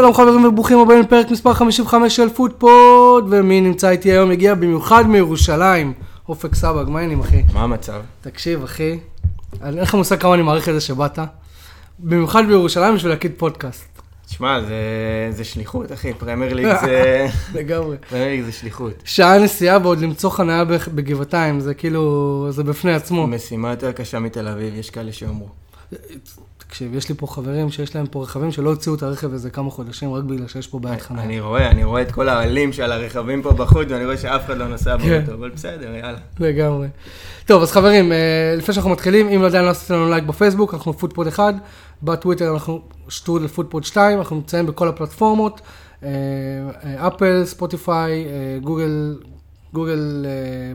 שלום חברים וברוכים הבאים לפרק מספר 55 של פודפוד, ומי נמצא איתי היום הגיע במיוחד מירושלים. אופק סבג, מה העניינים אחי? מה המצב? תקשיב אחי, אין לך מושג כמה אני מעריך את זה שבאת. במיוחד בירושלים בשביל להקליט פודקאסט. תשמע, זה, זה שליחות, אחי, פרמייר ליג זה... לגמרי. פרמייר ליג זה שליחות. שעה נסיעה ועוד למצוא חניה בג- בגבעתיים, זה כאילו, זה בפני עצמו. משימה יותר קשה מתל אביב, יש כאלה שאומרים. תקשיב, יש לי פה חברים שיש להם פה רכבים שלא הוציאו את הרכב איזה כמה חודשים רק בגלל שיש פה בעיית חניה. אני רואה, אני רואה את כל העלים של הרכבים פה בחוץ, ואני רואה שאף אחד לא נוסע כן. באוטו, אבל בסדר, יאללה. לגמרי. טוב, אז חברים, אה, לפני שאנחנו מתחילים, אם עדיין לא עשיתם לנו לייק בפייסבוק, אנחנו פודפוד 1, בטוויטר אנחנו שטרודל פודפוד 2, אנחנו נמצאים בכל הפלטפורמות, אה, אה, אפל, ספוטיפיי, גוגל, גוגל אה,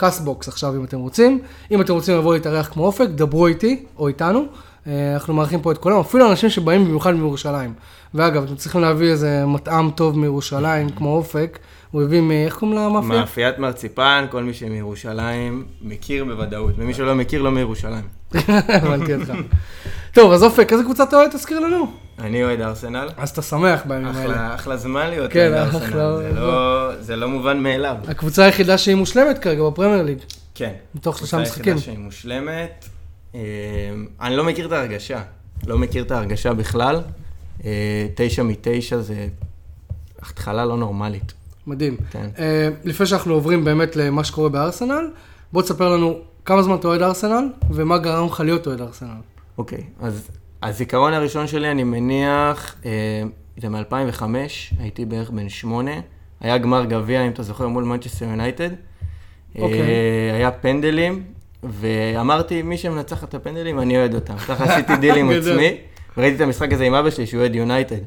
וקאסטבוקס עכשיו אם אתם רוצים. אם אתם רוצים לבוא להתארח כמו אופק, דברו איתי או איתנו. אה, אנחנו מארחים פה את כולם, אפילו אנשים שבאים במיוחד מירושלים. ואגב, אתם צריכים להביא איזה מטעם טוב מירושלים, כמו אופק. הוא הביא מ... איך קוראים למאפייה? מאפיית מרציפן, כל מי שמירושלים מכיר בוודאות, ומי שלא מכיר לא מירושלים. הבנתי אותך. טוב, אז אופק, איזה קבוצה אתה אוהד? תזכיר לנו. אני אוהד ארסנל, אז אתה שמח בימים האלה. אחלה, זמן להיות כן, אוהד ארסנל, זה לא- זה לא מובן מאליו. הקבוצה היחידה שהיא מושלמת כרגע בפרמייר ליג. כן. מתוך שלושה משחקים. יחידה שהיא מושלמת. אה, אני לא מכיר את ההרגשה. לא מכיר את ההרגשה בכלל. אה, תשע מתשע זה התחלה לא נורמלית. מדהים. כן. אה, לפני שאנחנו עוברים באמת למה שקורה בארסנל, בוא תספר לנו כמה זמן אתה אוהד ארסנל, ומה גרם לך להיות אוהד ארסנל. אוקיי, אז הזיכרון הראשון שלי, אני מניח, אה, זה מ-2005, הייתי בערך בן שמונה. היה גמר גביע, אם אתה זוכר, מול מנצ'סטר יונייטד. אוקיי. אה, היה פנדלים, ואמרתי, מי שמנצח את הפנדלים, אני אוהד אותם. ככה עשיתי דיל עם. עצמי, וראיתי את המשחק הזה עם אבא שלי, שהוא אוהד יונייטד.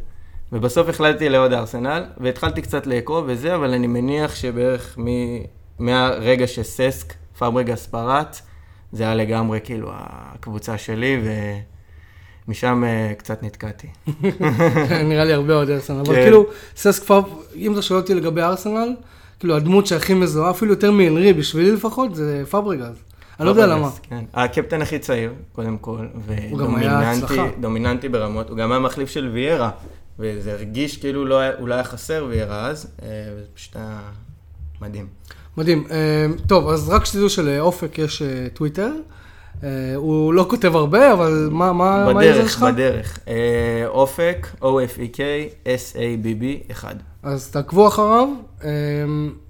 ובסוף החלטתי לאהוד ארסנל, והתחלתי קצת לקרוא וזה, אבל אני מניח שבערך מ... מהרגע שססק, פאברגס פרץ, זה היה לגמרי כאילו הקבוצה שלי, ומשם אה, קצת נתקעתי. נראה לי הרבה אוהדי ארסנל, אבל כן. כאילו, סס כבר, אם אתה שואל אותי לגבי ארסנל, כאילו הדמות שהכי מזוהה, אפילו יותר מהנרי, בשבילי לפחות, זה פאברגז. אני לא יודע למה. כן. הקפטן הכי צעיר, קודם כל, ודומיננטי ברמות, הוא גם היה מחליף של ויירה, וזה הרגיש כאילו לא הוא לא היה חסר ויירה אז, אה, וזה פשוט היה מדהים. מדהים. אה, טוב, אז רק שתדעו שלאופק יש אה, טוויטר. הוא לא כותב הרבה, אבל מה מה- מה היוזר בדרך, שלך? בדרך. אה, אופק, O-F-E-K, S-A-B-B, 1. אז תעקבו אחריו.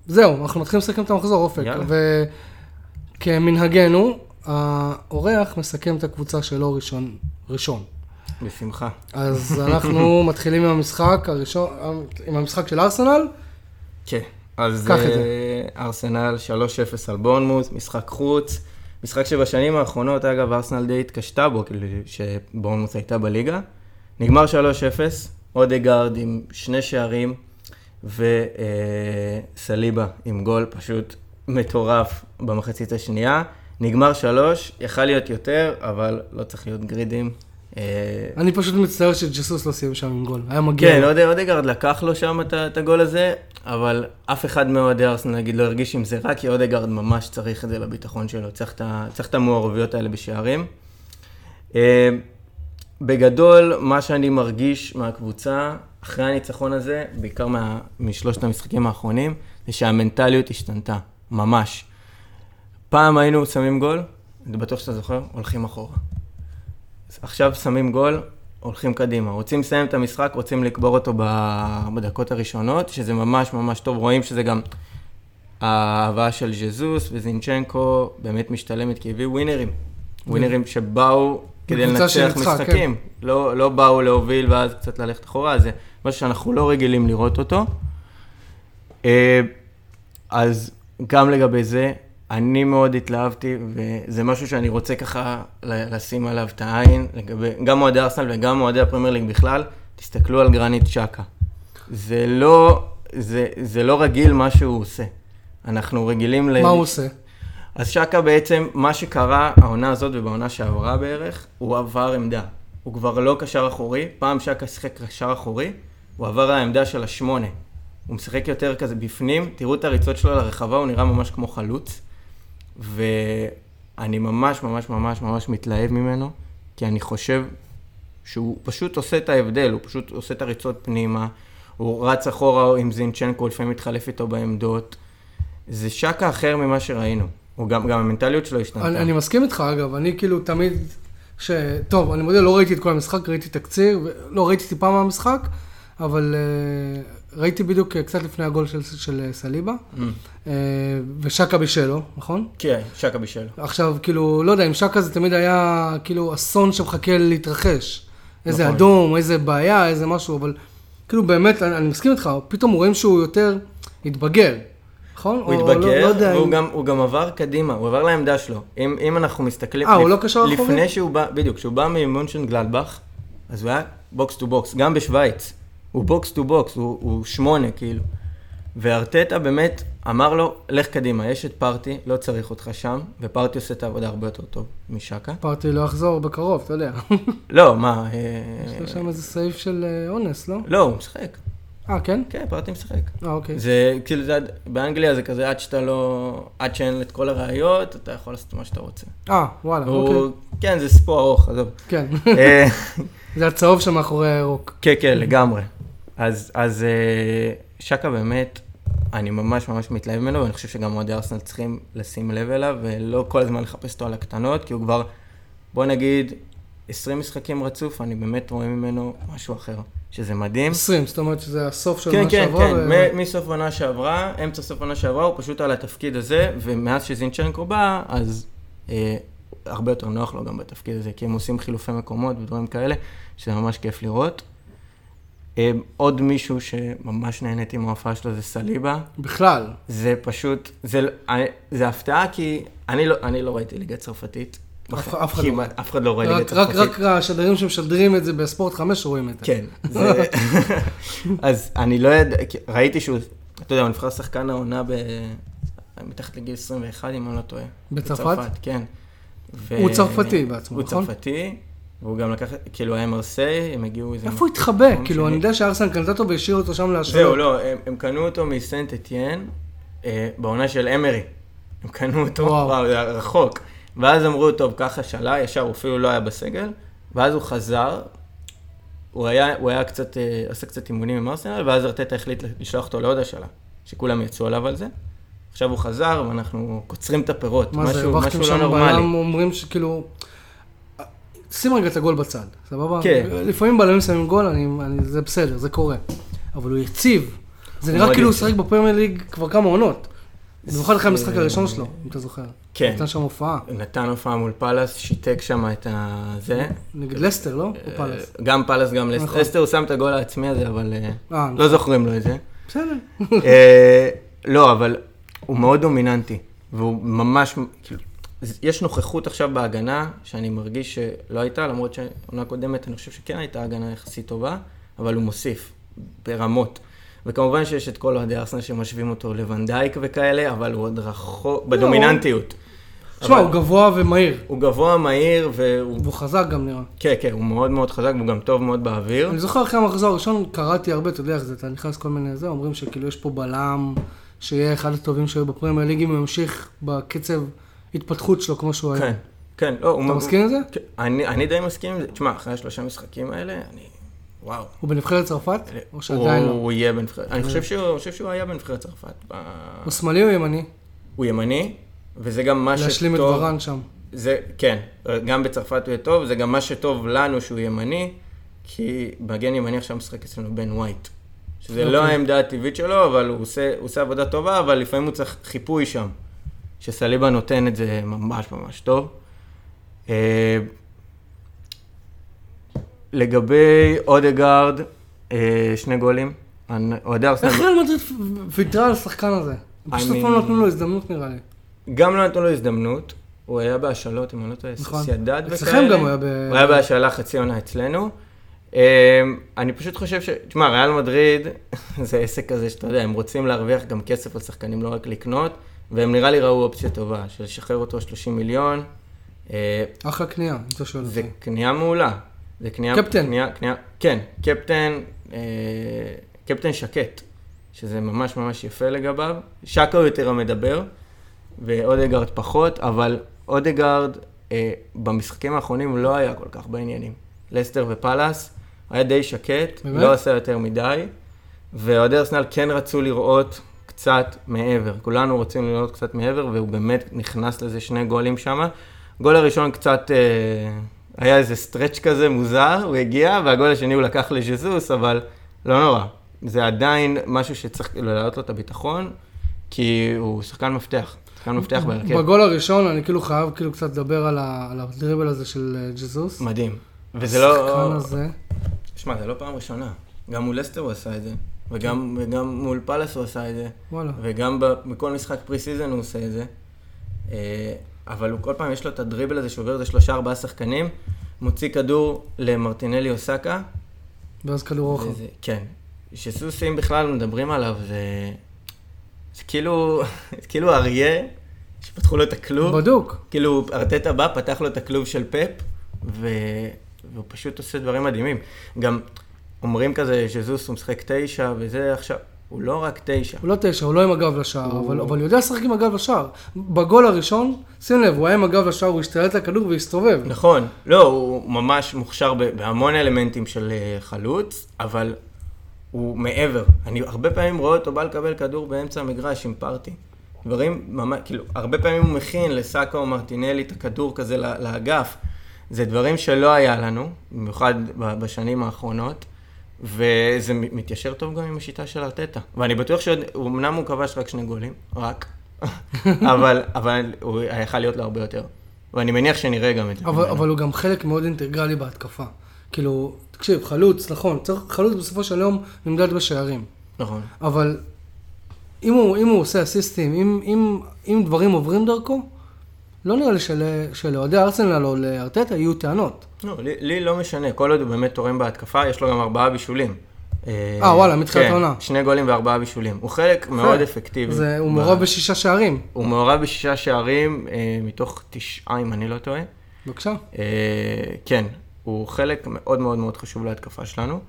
זהו, אנחנו מתחילים לסכם את המחזור, אופק. יאללה. וכמנהגנו, האורח מסכם את הקבוצה שלו ראשון. ראשון. בשמחה. אז אנחנו מתחילים עם המשחק הראשון, עם המשחק של ארסנל. כן, אז. אה, ארסנל 3-0 על בורנמוס, משחק חוץ. משחק שבשנים האחרונות, אגב, ארסנל די התקשתה בו, כאילו שבורנמוס הייתה בליגה. נגמר 3-0, אודגרד עם שני שערים, וסליבה עם גול פשוט מטורף במחצית השנייה. נגמר 3, יכל להיות יותר, אבל לא צריך להיות גרידים. אה, אני פשוט מצטער שג'סוס לא סיים שם עם גול. היה מגיע. כן, אודגרד לקח לו שם את הגול הזה, אבל אף אחד מאוהדי ארסנל, נגיד, לא הרגיש עם זה רע, כי אודגרד ממש צריך את זה לביטחון שלו, צריך את ה- צריך את המעורבויות האלה בשערים. אה, בגדול, מה שאני מרגיש מהקבוצה, אחרי הניצחון הזה, בעיקר מה, משלושת המשחקים האחרונים, זה שהמנטליות השתנתה, ממש. פעם היינו שמים גול, אני בטוח שאתה זוכר, הולכים אחורה. עכשיו שמים גול, הולכים קדימה. רוצים לסיים את המשחק, רוצים לקבור אותו בדקות הראשונות, שזה ממש ממש טוב. רואים שזה גם ההבאה של ז'זוס וזינצ'נקו באמת משתלמת, כי הביאו ווינרים. ווינרים שבאו כדי לנצח שניצחה, משחקים. לא, לא באו להוביל ואז קצת ללכת אחורה, זה משהו שאנחנו לא רגילים לראות אותו. אה, אז גם לגבי זה, אני מאוד התלהבתי, וזה משהו שאני רוצה ככה לשים עליו את העין, לגבי, גם אוהדי ארסנל וגם אוהדי הפרמייר ליג בכלל, תסתכלו על גרנית צ'קה. זה לא, זה, זה לא רגיל מה שהוא עושה. אנחנו רגילים ל... מה הוא עושה? אז שקה בעצם, מה שקרה העונה הזאת ובעונה שעברה בערך, הוא עבר עמדה. הוא כבר לא קשר אחורי, פעם שקה שיחק קשר אחורי, הוא עבר לעמדה של השמונה. הוא משחק יותר כזה בפנים, תראו את הריצות שלו לרחבה, הוא נראה ממש כמו חלוץ. ואני ממש ממש ממש ממש מתלהב ממנו, כי אני חושב שהוא פשוט עושה את ההבדל, הוא פשוט עושה את הריצות פנימה, הוא רץ אחורה עם זינצ'נקו, לפעמים מתחלף איתו בעמדות. זה שקה אחר ממה שראינו. הוא גם, גם המנטליות שלו השתנתה. אני, אני מסכים איתך, אגב, אני כאילו תמיד, ש... טוב, אני מודה, לא ראיתי את כל המשחק, ראיתי תקציר, לא ראיתי טיפה מהמשחק, אבל uh, ראיתי בדיוק uh, קצת לפני הגול של, של uh, סליבה, mm. uh, ושקה בישלו, נכון? כן, שקה בישל לו. עכשיו, כאילו, לא יודע, עם שקה זה תמיד היה כאילו אסון שמחכה להתרחש. איזה נכון. אדום, איזה בעיה, איזה משהו, אבל כאילו באמת, אני, אני מסכים איתך, פתאום רואים שהוא יותר התבגר. נכון? הוא התבגר, לא, לא והוא אם... גם, גם עבר קדימה, הוא עבר לעמדה שלו. אם, אם אנחנו מסתכלים... אה, הוא לא קשר אחורי? לפני שהוא בא, בדיוק, כשהוא בא ממונשן גלדבך, אז הוא היה box to box, גם בשוויץ. הוא box to box, הוא, הוא שמונה כאילו. וארטטה באמת אמר לו, לך קדימה, יש את פארטי, לא צריך אותך שם, ופארטי עושה את העבודה הרבה יותר טוב משקה. פארטי לא יחזור בקרוב, אתה יודע. לא, מה... אה, יש לו שם איזה סעיף של אה, אונס, לא? לא, הוא משחק. אה, כן? כן, פרטי משחק. אה, אוקיי. זה, כאילו, זה, באנגליה זה כזה, עד שאתה לא, עד שאין את כל הראיות, אתה יכול לעשות מה שאתה רוצה. אה, וואלה, הוא, אוקיי. כן, זה סיפור ארוך, עזוב. כן. אה, זה הצהוב שם מאחורי הירוק. כן, כן, לגמרי. אז, אז אה, שקה באמת, אני ממש ממש מתלהב ממנו, ואני חושב שגם אוהדי ארסנל צריכים לשים לב אליו, ולא כל הזמן לחפש אותו על הקטנות, כי הוא כבר, בוא נגיד, 20 משחקים רצוף, אני באמת רואה ממנו משהו אחר. שזה מדהים. 20, זאת אומרת שזה הסוף של כן, עונה כן, שעברה. כן, כן, ו... מסוף עונה שעברה, אמצע סוף עונה שעברה, הוא פשוט על התפקיד הזה, ומאז שזינצ'נקו בא, אז אה, הרבה יותר נוח לו גם בתפקיד הזה, כי הם עושים חילופי מקומות ודברים כאלה, שזה ממש כיף לראות. אה, עוד מישהו שממש נהניתי מההופעה שלו זה סליבה. בכלל. זה פשוט, זה, אה, זה הפתעה כי אני לא, אני לא ראיתי ליגה צרפתית. אף אחד לא. אף אחד לא רואה ליגת הצרפתית. רק השדרים שמשדרים את זה בספורט 5 רואים את זה. כן. אז אני לא יודע, ראיתי שהוא, אתה יודע, הוא נבחר שחקן העונה מתחת לגיל 21, אם אני לא טועה. בצרפת? כן. הוא צרפתי בעצמו, נכון? הוא צרפתי. והוא גם לקח, כאילו היה מרסיי, הם הגיעו איזה... איפה הוא התחבא? כאילו, אני יודע שארסן קנתה אותו והשאיר אותו שם להשאיר. זהו, לא, הם קנו אותו מסנט אתיין, אה, בעונה של אמרי. הם קנו אותו, וואו, זה רחוק. ואז אמרו, טוב, ככה שאלה, ישר, הוא אפילו לא היה בסגל, ואז הוא חזר, הוא היה, הוא היה קצת, אה, עשה קצת אימונים עם ארסנל, ואז ארטטה החליט לשלוח אותו לעוד השאלה, שכולם יצאו עליו על זה. עכשיו הוא חזר, ואנחנו קוצרים את הפירות, מה משהו, זה, משהו לא נורמלי. בלם אומרים שכאילו, שים רגע את הגול בצד, סבבה? כן. לפעמים בלמים שמים גול, אני, אני, זה בסדר, זה קורה. אבל הוא יציב. זה נראה כאילו הוא שחק בפרמייר ליג כבר כמה עונות. במיוחד אחרי המשחק הראשון שלו, אם אתה זוכר. כן. נתן שם הופעה. נתן הופעה מול פאלאס, שיתק שם את זה. נגד לסטר, לא? או פאלאס? גם פאלאס, גם לסטר. נכון. לסטר הוא שם את הגול העצמי הזה, אבל אה, אה, לא נכון. זוכרים לו את זה. בסדר. אה, לא, אבל הוא מאוד דומיננטי, והוא ממש, כאילו, יש נוכחות עכשיו בהגנה, שאני מרגיש שלא הייתה, למרות שעונה קודמת אני חושב שכן הייתה הגנה יחסית טובה, אבל הוא מוסיף ברמות. וכמובן שיש את כל אוהדי ארסנל שמשווים אותו לוונדייק וכאלה, אבל הוא עוד רחוק, בדומיננטיות. תשמע, הוא גבוה ומהיר. הוא גבוה, מהיר, והוא... והוא חזק גם נראה. כן, כן, הוא מאוד מאוד חזק, והוא גם טוב מאוד באוויר. אני זוכר אחרי המחזור הראשון, קראתי הרבה, אתה יודע איך זה, אתה נכנס כל מיני זה, אומרים שכאילו יש פה בלם, שיהיה אחד הטובים שהיו בפרמייר ליג, אם הוא ימשיך בקצב התפתחות שלו כמו שהוא היה. כן, כן, לא, אתה מסכים עם זה? כן, אני די מסכים עם זה. תשמע, אחרי השלושה משחקים האלה, אני... וואו. הוא בנבחרת צרפת? או שעדיין לא? הוא יהיה בנבחרת, אני חושב שהוא היה בנבחרת צרפת. הוא שמאלי או ימני? הוא ימני, וזה גם מה שטוב... להשלים את ורן שם. זה, כן, גם בצרפת הוא יהיה טוב, זה גם מה שטוב לנו שהוא ימני, כי מגן ימני עכשיו משחק אצלנו בן ווייט. שזה okay. לא אוקיי. העמדה הטבעית שלו, אבל הוא עושה, הוא עושה עבודה טובה, אבל לפעמים הוא צריך חיפוי שם. שסליבה נותן את זה ממש ממש טוב. אה, לגבי אודגרד, אה, שני גולים. אוהדי ארסנל... איך ריאל מדריד ויתרה על השחקן הזה? פשוט אף פעם לא נתנו לו הזדמנות נראה לי. גם לא נתנו לו הזדמנות, הוא היה בהשאלות, אם אני לא טועה, נכון. סיידד וכאלה. אצלכם גם הוא היה ב... הוא היה בהשאלה חצי עונה אצלנו. אמ, אני פשוט חושב ש... תשמע, ריאל מדריד זה עסק כזה שאתה יודע, הם רוצים להרוויח גם כסף על שחקנים, לא רק לקנות, והם נראה לי ראו אופציה טובה, של לשחרר אותו 30 מיליון. אה, אחלה קנייה, אם אתה שואל אותי. זה קנייה מעולה. זה קנייה... קפטן. קנייה, קנייה, כן, קפטן, אה, קפטן שקט, שזה ממש ממש יפה לגביו. שקה הוא יותר המדבר, ואודגרד פחות, אבל אודגרד אה, במשחקים האחרונים לא היה כל כך בעניינים. לסטר ופאלאס, היה די שקט, באמת? לא עשה יותר מדי, ואוהדי ארסנל כן רצו לראות קצת מעבר. כולנו רוצים לראות קצת מעבר, והוא באמת נכנס לזה שני גולים שם. גול הראשון קצת, אה, היה איזה stretch כזה מוזר, הוא הגיע, והגול השני הוא לקח לז'זוס, אבל לא נורא. זה עדיין משהו שצריך להעלות לו את הביטחון, כי הוא שחקן מפתח, שחקן מפתח בהרכב. בגול הראשון אני כאילו חייב כאילו קצת לדבר על ה- על הדריבל הזה של אה, ג'זוס. מדהים. וזה לא... השחקן הזה. שמע, זה לא פעם ראשונה. גם מול לסטר הוא עשה את זה, וגם, וגם מול פאלאס הוא עשה את זה, וואלה. וגם בכל משחק pre-season הוא עושה את זה. אה, אבל הוא כל פעם יש לו את הדריבל הזה שעובר איזה שלושה ארבעה שחקנים, מוציא כדור למרטינלי אוסקה. ואז כדור רוחב. כן. שסוסים בכלל מדברים עליו, זה... זה כאילו, זה כאילו אריה, שפתחו לו את הכלוב. בדוק. כאילו, ארטטה בא, פתח לו את הכלוב של פפ, ו... והוא פשוט עושה דברים מדהימים. גם אומרים כזה שזוס הוא משחק תשע, וזה עכשיו, הוא לא רק תשע. הוא לא תשע, הוא לא עם הגב לשער, הוא- אבל, אבל הוא יודע לשחק עם הגב לשער. בגול הראשון, שים לב, הוא היה עם הגב לשער, הוא השתלט לכדור והסתובב. נכון, לא, הוא ממש מוכשר בהמון אלמנטים של אה, חלוץ, אבל הוא מעבר. אני הרבה פעמים רואה אותו בא לקבל כדור באמצע המגרש עם פארטי. דברים ממש, כאילו, הרבה פעמים הוא מכין לסאקה או מרטינלי את הכדור כזה לאגף. זה דברים שלא היה לנו, במיוחד בשנים האחרונות, וזה מת- מתיישר טוב גם עם השיטה של ארטטה. ואני בטוח שאומנם הוא כבש רק שני גולים, רק, אבל, אבל הוא יכול להיות לו הרבה יותר. ואני מניח שנראה גם את זה. אבל. אבל הוא גם חלק מאוד אינטגרלי בהתקפה. כאילו, תקשיב, חלוץ, נכון, צריך, חלוץ בסופו של יום נמדד בשערים. נכון. אבל אם הוא, אם הוא עושה אסיסטים, אם, אם, אם דברים עוברים דרכו, לא נראה לי של, שלאוהדי ארסנל או לארטטה יהיו טענות. לא, לי, לי לא משנה, כל עוד הוא באמת תורם בהתקפה, יש לו גם ארבעה בישולים. אה, וואלה, מתחילת כן, העונה. שני גולים וארבעה בישולים. הוא חלק מאוד אפקטיבי. זה, הוא ב- מעורב בשישה שערים. הוא מעורב בשישה שערים אה, מתוך תשעה, אם אני לא טועה. בבקשה. אה, כן, הוא חלק מאוד מאוד מאוד חשוב להתקפה שלנו.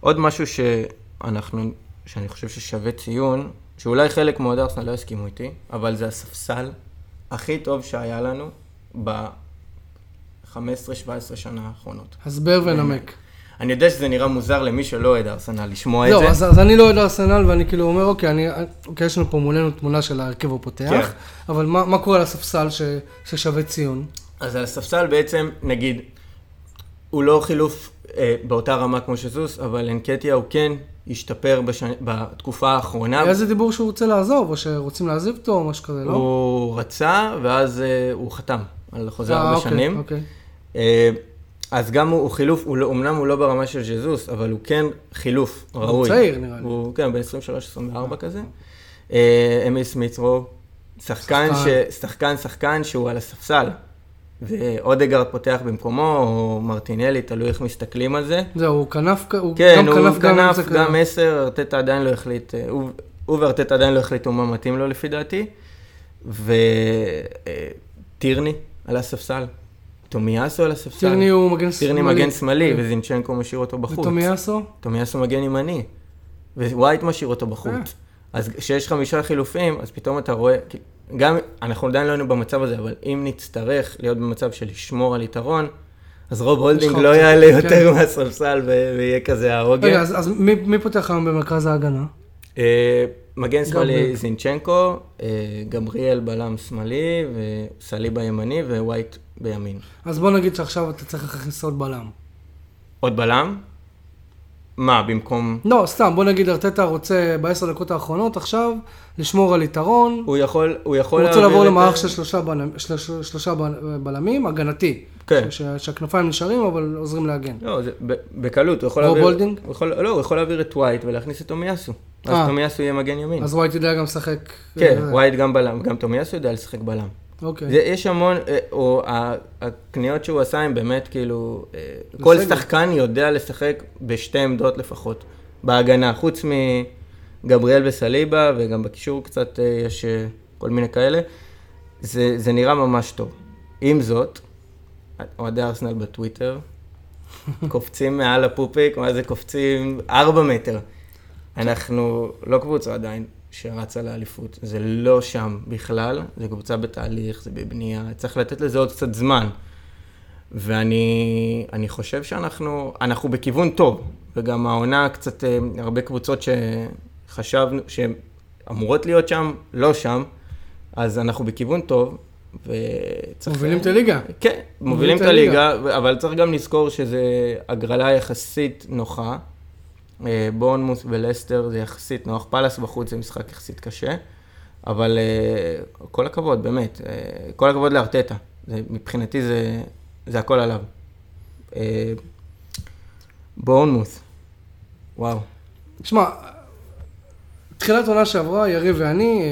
עוד משהו שאנחנו, שאני חושב ששווה ציון, שאולי חלק מאוהדי ארסנל לא יסכימו איתי, אבל זה הספסל הכי טוב שהיה לנו ב-15-17 שנה האחרונות. הסבר ונמק. אני יודע שזה נראה מוזר למי שלא אוהד ארסנל לשמוע את לא, זה. אז, אז אני לא אוהד ארסנל, ואני כאילו אומר, אוקיי, אני, אוקיי, יש לנו פה מולנו תמונה של ההרכב הפותח, כן. אבל מה, מה קורה לספסל ש, ששווה ציון? אז על הספסל בעצם, נגיד, הוא לא חילוף אה, באותה רמה כמו שזוס, אבל אנקטיה הוא כן השתפר בש... בתקופה האחרונה. היה איזה דיבור שהוא רוצה לעזוב, או שרוצים להעזיב אותו, או משהו כזה, לא? הוא רצה, ואז אה, הוא חתם על חוזה אה, ארבע אוקיי, שנים. אוקיי. אה, אז גם הוא, הוא חילוף, הוא לא, אמנם הוא לא ברמה של ז'זוס, אבל הוא כן חילוף ראוי. צעיר, נראה לי. הוא כן, ב-23-24 כזה. אמיל סמית'רו, שחקן, שחקן. ש... שחקן, שחקן שהוא על הספסל. ואודגרד פותח במקומו, או מרטינלי, תלוי איך מסתכלים על זה. זהו, הוא כנף, הוא כן, גם הוא כנף, גם כנף, גם עשר, ארטטה עדיין לא החליט, אה, הוא- הוא וארטטה עדיין לא החליטו מה מתאים לו לפי דעתי. וטירני על הספסל, טומיאסו על הספסל. טירני הוא מגן שמאלי. טירני מגן שמאלי, כן. וזינצ'נקו משאיר אותו בחוץ. וטומיאסו? טומיאסו מגן ימני, ווייט משאיר אותו אה. בחוץ. אז כשיש חמישה חילופים, אז פתאום אתה רואה, גם, אנחנו עדיין לא היינו במצב הזה, אבל אם נצטרך להיות במצב של לשמור על יתרון, אז רוב הולדינג לא. יעלה כן. יותר מהספסל ויהיה כזה העוגן. רגע, אז, אז מי, מי פותח היום במרכז ההגנה? אה, מגן שמאלי. זינצ'נקו, אה, גבריאל בלם שמאלי, וסליבה ימני ווייט בימין. אז בוא נגיד שעכשיו אתה צריך להכניס עוד בלם. עוד בלם? מה, במקום... לא, סתם, בוא נגיד ארטטה רוצה בעשר דקות האחרונות עכשיו לשמור על יתרון. הוא יכול, הוא יכול הוא רוצה להעביר לעבור את למערך של שלושה, בלמ, של, שלושה בל- בלמים, הגנתי. כן. ש, שהכנפיים נשארים, אבל עוזרים להגן. לא, זה ב- בקלות, הוא יכול להעביר... הולדינג? הוא יכול, לא, הוא יכול להעביר את ווייט ולהכניס את טומיאסו. אה. אז טומיאסו יהיה מגן ימין. אז ווייט יודע גם לשחק. כן, אה, ווייט גם בלם, גם טומיאסו יודע לשחק בלם. אוקיי. זה, יש המון, אה, או הקניות שהוא עשה הם באמת כאילו, אה, כל בסדר. שחקן יודע לשחק בשתי עמדות לפחות, בהגנה, חוץ מגבריאל וסליבה, וגם בקישור קצת אה, יש כל מיני כאלה, זה, זה נראה ממש טוב. עם זאת, אוהדי ארסנל בטוויטר, קופצים מעל הפופיק, מה זה קופצים? ארבע מטר. אנחנו לא קבוצה עדיין שרצה לאליפות, זה לא שם בכלל, זה קבוצה בתהליך, זה בבנייה, צריך לתת לזה עוד קצת זמן. ואני אני חושב שאנחנו אנחנו בכיוון טוב, וגם העונה קצת, אה, הרבה קבוצות שחשבנו שהן אמורות להיות שם, לא שם, אז אנחנו בכיוון טוב, וצריך... מובילים את הליגה. כן, מובילים את הליגה, אבל צריך גם לזכור שזו הגרלה יחסית נוחה. אה, בורנמוס ולסטר זה יחסית נוח, פאלאס בחוץ זה משחק יחסית קשה, אבל אה, כל הכבוד, באמת, אה, כל הכבוד לארטטה. מבחינתי זה, זה הכל עליו. בורנמוס, וואו. תשמע, תחילת עונה שעברה, יריב ואני,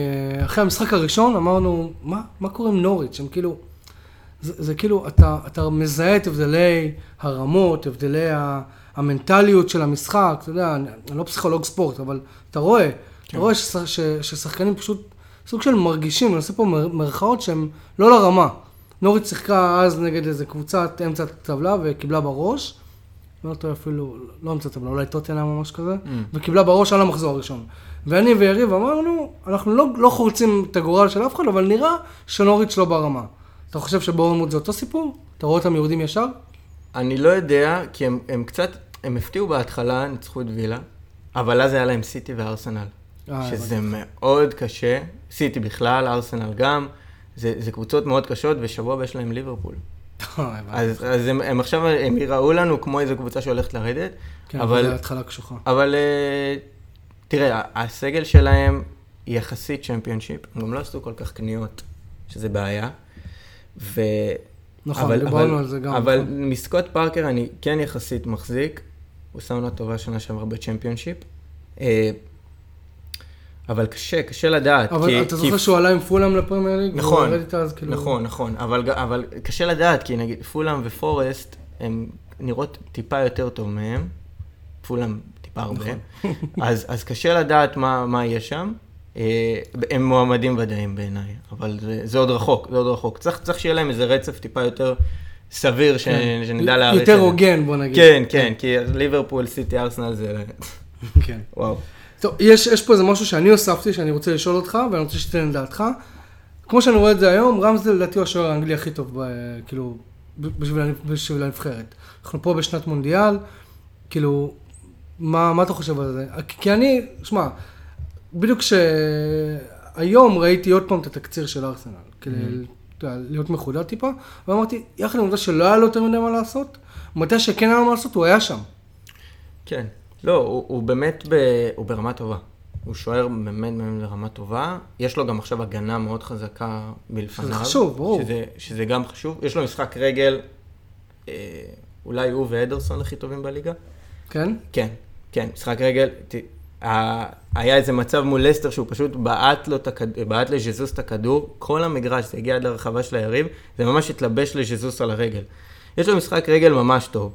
אחרי המשחק הראשון אמרנו, מה, מה קורה עם נוריץ'? הם כאילו, זה, זה כאילו, אתה, אתה מזהה את הבדלי הרמות, הבדלי המנטליות של המשחק, אתה יודע, אני, אני לא פסיכולוג ספורט, אבל אתה רואה, כן. אתה רואה ששח, ש, ששחקנים פשוט סוג של מרגישים, אני עושה פה מרכאות שהם לא לרמה. נורית שיחקה אז נגד איזה קבוצת אמצע טבלה וקיבלה בראש, לא טועה אפילו, לא אמצע טבלה, אולי טוטנה ממש כזה, mm. וקיבלה בראש על המחזור הראשון. ואני ויריב אמרנו, אנחנו לא, לא חורצים את הגורל של אף אחד, אבל נראה שנוריץ' לא ברמה. אתה חושב שבורנמוט זה אותו סיפור? אתה רואה אותם יורדים ישר? אני לא יודע, כי הם, הם קצת, הם הפתיעו בהתחלה, ניצחו את וילה, אבל אז היה להם סיטי וארסנל. אה, שזה מאוד קשה, סיטי בכלל, ארסנל גם, זה, זה קבוצות מאוד קשות, ושבוע הבא יש להם ליברפול. אה, אז, אז הם, הם עכשיו, הם יראו לנו כמו איזו קבוצה שהולכת לרדת. כן, אבל זה התחלה קשוחה. אבל אה, תראה, הסגל שלהם יחסית צ'מפיונשיפ, הם גם לא עשו כל כך קניות, שזה בעיה. ו... נכון, דיברנו על זה גם. אבל נכון. מסקוט פארקר אני כן יחסית מחזיק, הוא שם עונה טובה שנה שעברה בצ'מפיונשיפ. אה, אבל קשה, קשה לדעת. אבל כי, אתה זוכר כי... שהוא עלה עם פולאם לפרמייר ליג? נכון, אז, כאילו... נכון, נכון, אבל, אבל קשה לדעת, כי נגיד פולאם ופורסט, הם נראות טיפה יותר טוב מהם. פולאם טיפה הרבה. נכון. אז, אז קשה לדעת מה, מה יהיה שם. אה, הם מועמדים ודאיים בעיניי, אבל זה, זה עוד רחוק, זה עוד רחוק. צריך, צריך שיהיה להם איזה רצף טיפה יותר סביר, ש, כן. שנדע להעריך. יותר הוגן, בוא נגיד. כן, כן, כי ליברפול, סיטי, ארסנל זה... כן. וואו. טוב, יש, יש פה איזה משהו שאני הוספתי, שאני רוצה לשאול אותך, ואני רוצה שתיתן את דעתך. כמו שאני רואה את זה היום, רמזדל לדעתי הוא השוער האנגלי הכי טוב, ב, כאילו, בשביל, בשביל הנבחרת. אנחנו פה בשנת מונדיאל, כאילו, מה, מה אתה חושב על זה? כי אני, שמע, בדיוק כשהיום ראיתי עוד פעם את התקציר של ארסנל, כדי mm-hmm. להיות מחודד טיפה, ואמרתי, יחד עם העובדה שלא היה לו יותר מדי מה לעשות, מתי שכן היה לו מה לעשות, הוא היה שם. כן. לא, הוא, הוא באמת, ב, הוא ברמה טובה. הוא שוער באמת באמת ברמה טובה. יש לו גם עכשיו הגנה מאוד חזקה מלפניו. זה חשוב, ברור. שזה, שזה גם חשוב. יש לו משחק רגל, אה, אולי הוא ואדרסון הכי טובים בליגה. כן? כן, כן. משחק רגל, ת, היה איזה מצב מול לסטר שהוא פשוט בעט לו, בעט לז'זוס את הכדור, כל המגרש, זה הגיע עד לרחבה של היריב, זה ממש התלבש לז'זוס על הרגל. יש לו משחק רגל ממש טוב.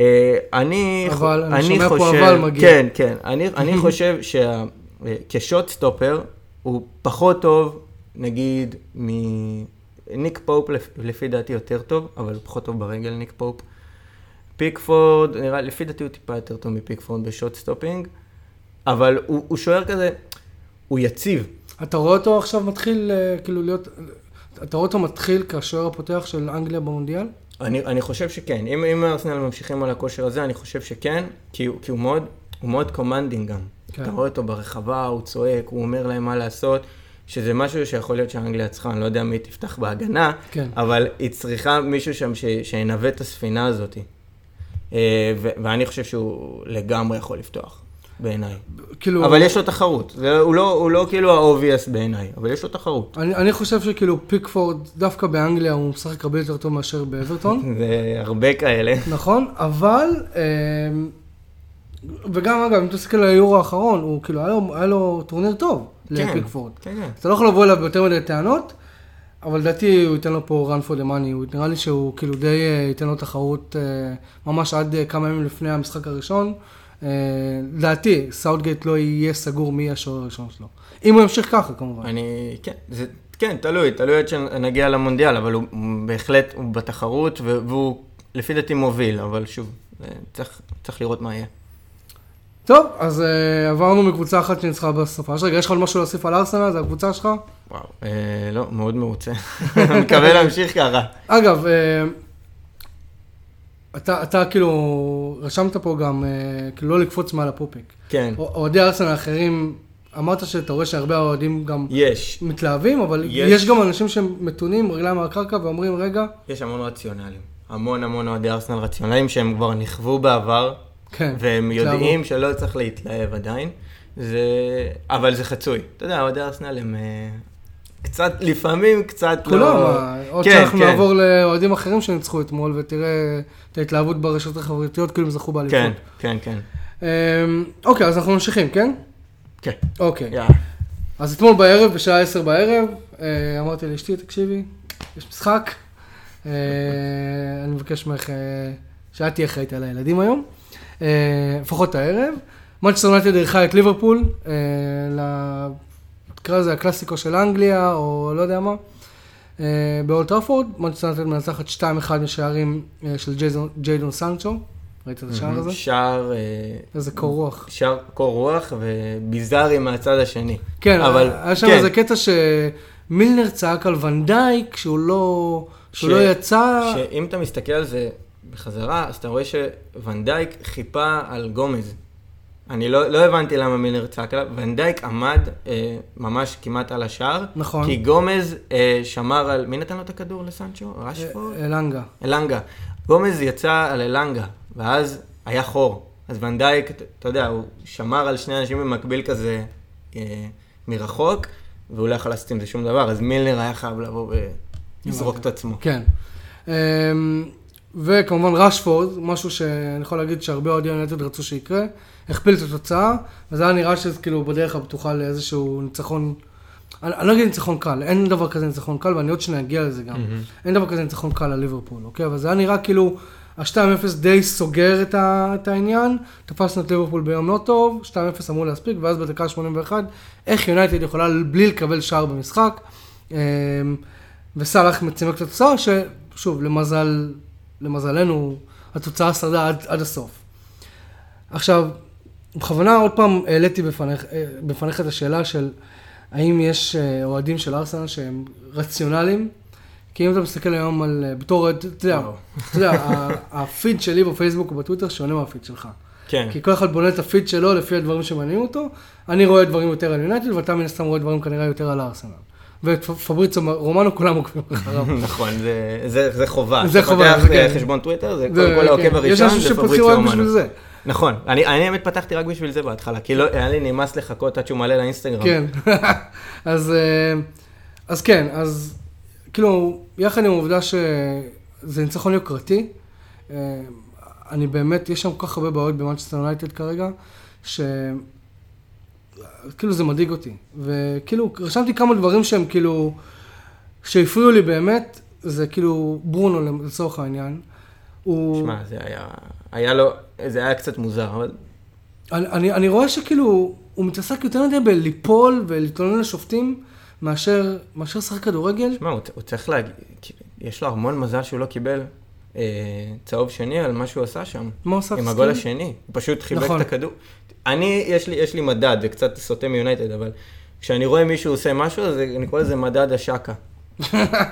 אה, אני, אבל, אני, אני שומע חושב, פה אבל מגיע. כן, כן, אני, אני חושב שכשוט סטופר הוא פחות טוב, נגיד, מניק פופ לפי דעתי יותר טוב, אבל פחות טוב ברגל ניק פופ. פיקפורד, נראה, לפי דעתי הוא טיפה יותר טוב מפיקפורד ב shot stopping. אבל הוא, הוא שוער כזה, הוא יציב. אתה רואה אותו עכשיו מתחיל, אה, כאילו להיות, אתה רואה אותו מתחיל כשוער הפותח של אנגליה במונדיאל? אני, אני חושב שכן. אם, אם ארסנל ממשיכים על הכושר הזה, אני חושב שכן, כי, כי הוא מאוד, הוא מאוד commanding גם. כן. אתה רואה אותו ברחבה, הוא צועק, הוא אומר להם מה לעשות. שזה משהו שיכול להיות שאנגליה צריכה, אני לא יודע מי תפתח בהגנה, כן. אבל היא צריכה מישהו שם ש, שינווט את הספינה הזאת. אה, ואני חושב שהוא לגמרי יכול לפתוח. בעיניי. כאילו... אבל יש לו תחרות. הוא, לא, הוא לא כאילו ה-obvious בעיניי, אבל יש לו תחרות. אני, אני חושב שכאילו פיקפורד, דווקא באנגליה הוא משחק הרבה יותר טוב מאשר באברטון. זה הרבה כאלה. נכון, אבל... אמ, וגם אגב, אם אתה מסתכל על היורו האחרון, הוא כאילו, היה לו, היה לו טורניר טוב כן, לפיקפורד. כן, כן. אתה לא יכול לבוא אליו ביותר מדי טענות, אבל לדעתי הוא ייתן לו פה run for the money, נראה לי שהוא כאילו די אה, ייתן לו תחרות אה, ממש עד אה, כמה ימים לפני המשחק הראשון. אה, לדעתי, סאוטגייט לא יהיה סגור מי השוער הראשון שלו. אם הוא ימשיך ככה, כמובן. אני, כן, זה, כן, תלוי, תלוי עד שנגיע למונדיאל, אבל הוא בהחלט, הוא בתחרות, והוא לפי דעתי מוביל, אבל שוב, צריך, צריך לראות מה יהיה. טוב, אז uh, עברנו מקבוצה אחת שניצחה בסופה. רגע, יש לך עוד משהו להוסיף על ארסנל? זה הקבוצה שלך? וואו, אה, לא, מאוד מרוצה. מקווה להמשיך ככה. אגב, אה, אתה, אתה כאילו, רשמת פה גם, אה, כאילו לא לקפוץ מעל הפופיק. כן, אוהדי ארסנל האחרים, אמרת שאתה רואה שהרבה אוהדים גם יש. מתלהבים, אבל יש. יש גם אנשים שהם מתונים, רגליים על הקרקע, ואומרים, רגע, יש המון רציונלים. המון המון אוהדי ארסנל רציונליים שהם כבר נכוו בעבר, כן. והם. יודעים שלא צריך להתלהב עדיין. זה... אבל זה חצוי. אתה יודע, אוהדי ארסנל הם אה, קצת, לפעמים קצת כולם, לא... אה, עוד כן, שאנחנו כן. נעבור לאוהדים אחרים שניצחו אתמול, ותראה את ההתלהבות ברשתות החברתיות, כאילו הם זכו באליפות. כן, כן, כן. אמ, אוקיי, אז אנחנו ממשיכים, כן? כן. אוקיי. יאללה. אז אתמול בערב, בשעה 10 בערב, אה, אמרתי לאשתי, תקשיבי, יש משחק, אה, אני מבקש ממך אה, שאת תהיה אחראית על הילדים היום, לפחות הערב. מנצ'סטר יונייטד אירחה את ליברפול, תקרא לזה הקלאסיקו של אנגליה, או לא יודע מה, אה, באולד טראפורד. מנצ'סטר יונייטד מנצחת 2-1 משערים אה, של ג'יידון סנצ'ו, ראית את השער הזה? שער, אה, איזה קור רוח. שער קור רוח וביזארי מהצד השני. כן, אבל- היה שם כן. איזה קטע שמילנר צעק על ונדייק שהוא לא, שהוא לא יצא. שאם אתה מסתכל על זה בחזרה, אז אתה רואה שוונדייק חיפה על גומז. אני לא, לא הבנתי למה מילנר צעק עליו, ונדייק עמד אה, ממש כמעט על השער, נכון. כי גומז אה, שמר על, מי נתן לו את הכדור לסנצ'ו? רשפורד? אלנגה. אלנגה. גומז יצא על אלנגה, ואז היה חור. אז ונדייק, אתה- יודע, הוא שמר על שני אנשים במקביל כזה אה, מרחוק, והוא לא יכול לעשות עם זה שום דבר, אז מילנר היה חייב לבוא ולזרוק את עצמו. כן. אמ, וכמובן רשפורד, משהו שאני יכול להגיד שהרבה אוהדי יונייטד רצו שיקרה, הכפיל את התוצאה, וזה היה נראה שזה כאילו בדרך הבטוחה לאיזשהו ניצחון, אני, אני לא אגיד ניצחון קל, אין דבר כזה ניצחון קל, ואני עוד שניה אגיע לזה גם. אין דבר כזה ניצחון קל על ליברפול, אוקיי? אבל זה היה נראה כאילו, ה-2-0 די סוגר את, ה, את העניין, תפסנו את ליברפול ביום לא טוב, 2-0 אמור להספיק, ואז בדקה 81, איך יונייטד יכולה בלי לקבל שער במשחק, אמ, וסאלח מצימק את התוצאה, ששוב, למזל, למזלנו, התוצאה שרדה עד, עד הסוף. עכשיו, בכוונה עוד פעם העליתי בפניך, אה, בפניך את השאלה של האם יש אה, אוהדים של ארסנל שהם רציונליים? כי אם אתה מסתכל היום על, אה, בתור, אוהד, אתה יודע. אתה יודע, הפיד שלי בפייסבוק ובטוויטר שונה מהפיד שלך. כן. כי כל אחד בונה את הפיד שלו לפי הדברים שמעניינים אותו. אני רואה דברים יותר על יונייטד, ואתה מן הסתם רואה דברים כנראה יותר על ארסנל. ואת פ- פבריצו רומנו כולם עוקבים אחריו. נכון, זה, זה, זה חובה. זה חובה, פותח, כן. חשבון טוויטר, זה קודם כל כן. העוקב יש הראשון, אנשים זה שפותחים פבריציו רק אומנו. בשביל זה. נכון, אני האמת פתחתי רק בשביל זה בהתחלה, כי לא, היה לי נמאס לחכות עד שהוא מעלה לאינסטגרם. כן. אז, אה, אז כן, אז כאילו, יחד עם העובדה שזה ניצחון יוקרתי, אה, אני באמת, יש שם כל כך הרבה בעיות במנצ'סטר יונייטד כרגע, ש... כאילו זה מדאיג אותי. וכאילו, רשמתי כמה דברים שהם כאילו, שהפריעו לי באמת, זה כאילו ברונו לצורך העניין. הוא... שמע, זה היה, היה לו, זה היה קצת מוזר, אבל אני, אני, אני רואה שכאילו, הוא מתעסק יותר מדי בליפול ולהתלונן לשופטים, מאשר, מאשר לשחק כדורגל. שמע, הוא, הוא צריך להגיד, יש לו המון מזל שהוא לא קיבל אה, צהוב שני על מה שהוא עשה שם. מה הוא עשה? עם הגול? השני. הוא פשוט חיבק נכון. את הכדור. אני, יש לי, יש לי מדד, זה קצת סוטה מיונייטד, אבל כשאני רואה מישהו עושה משהו, אז אני קורא לזה מדד השקה.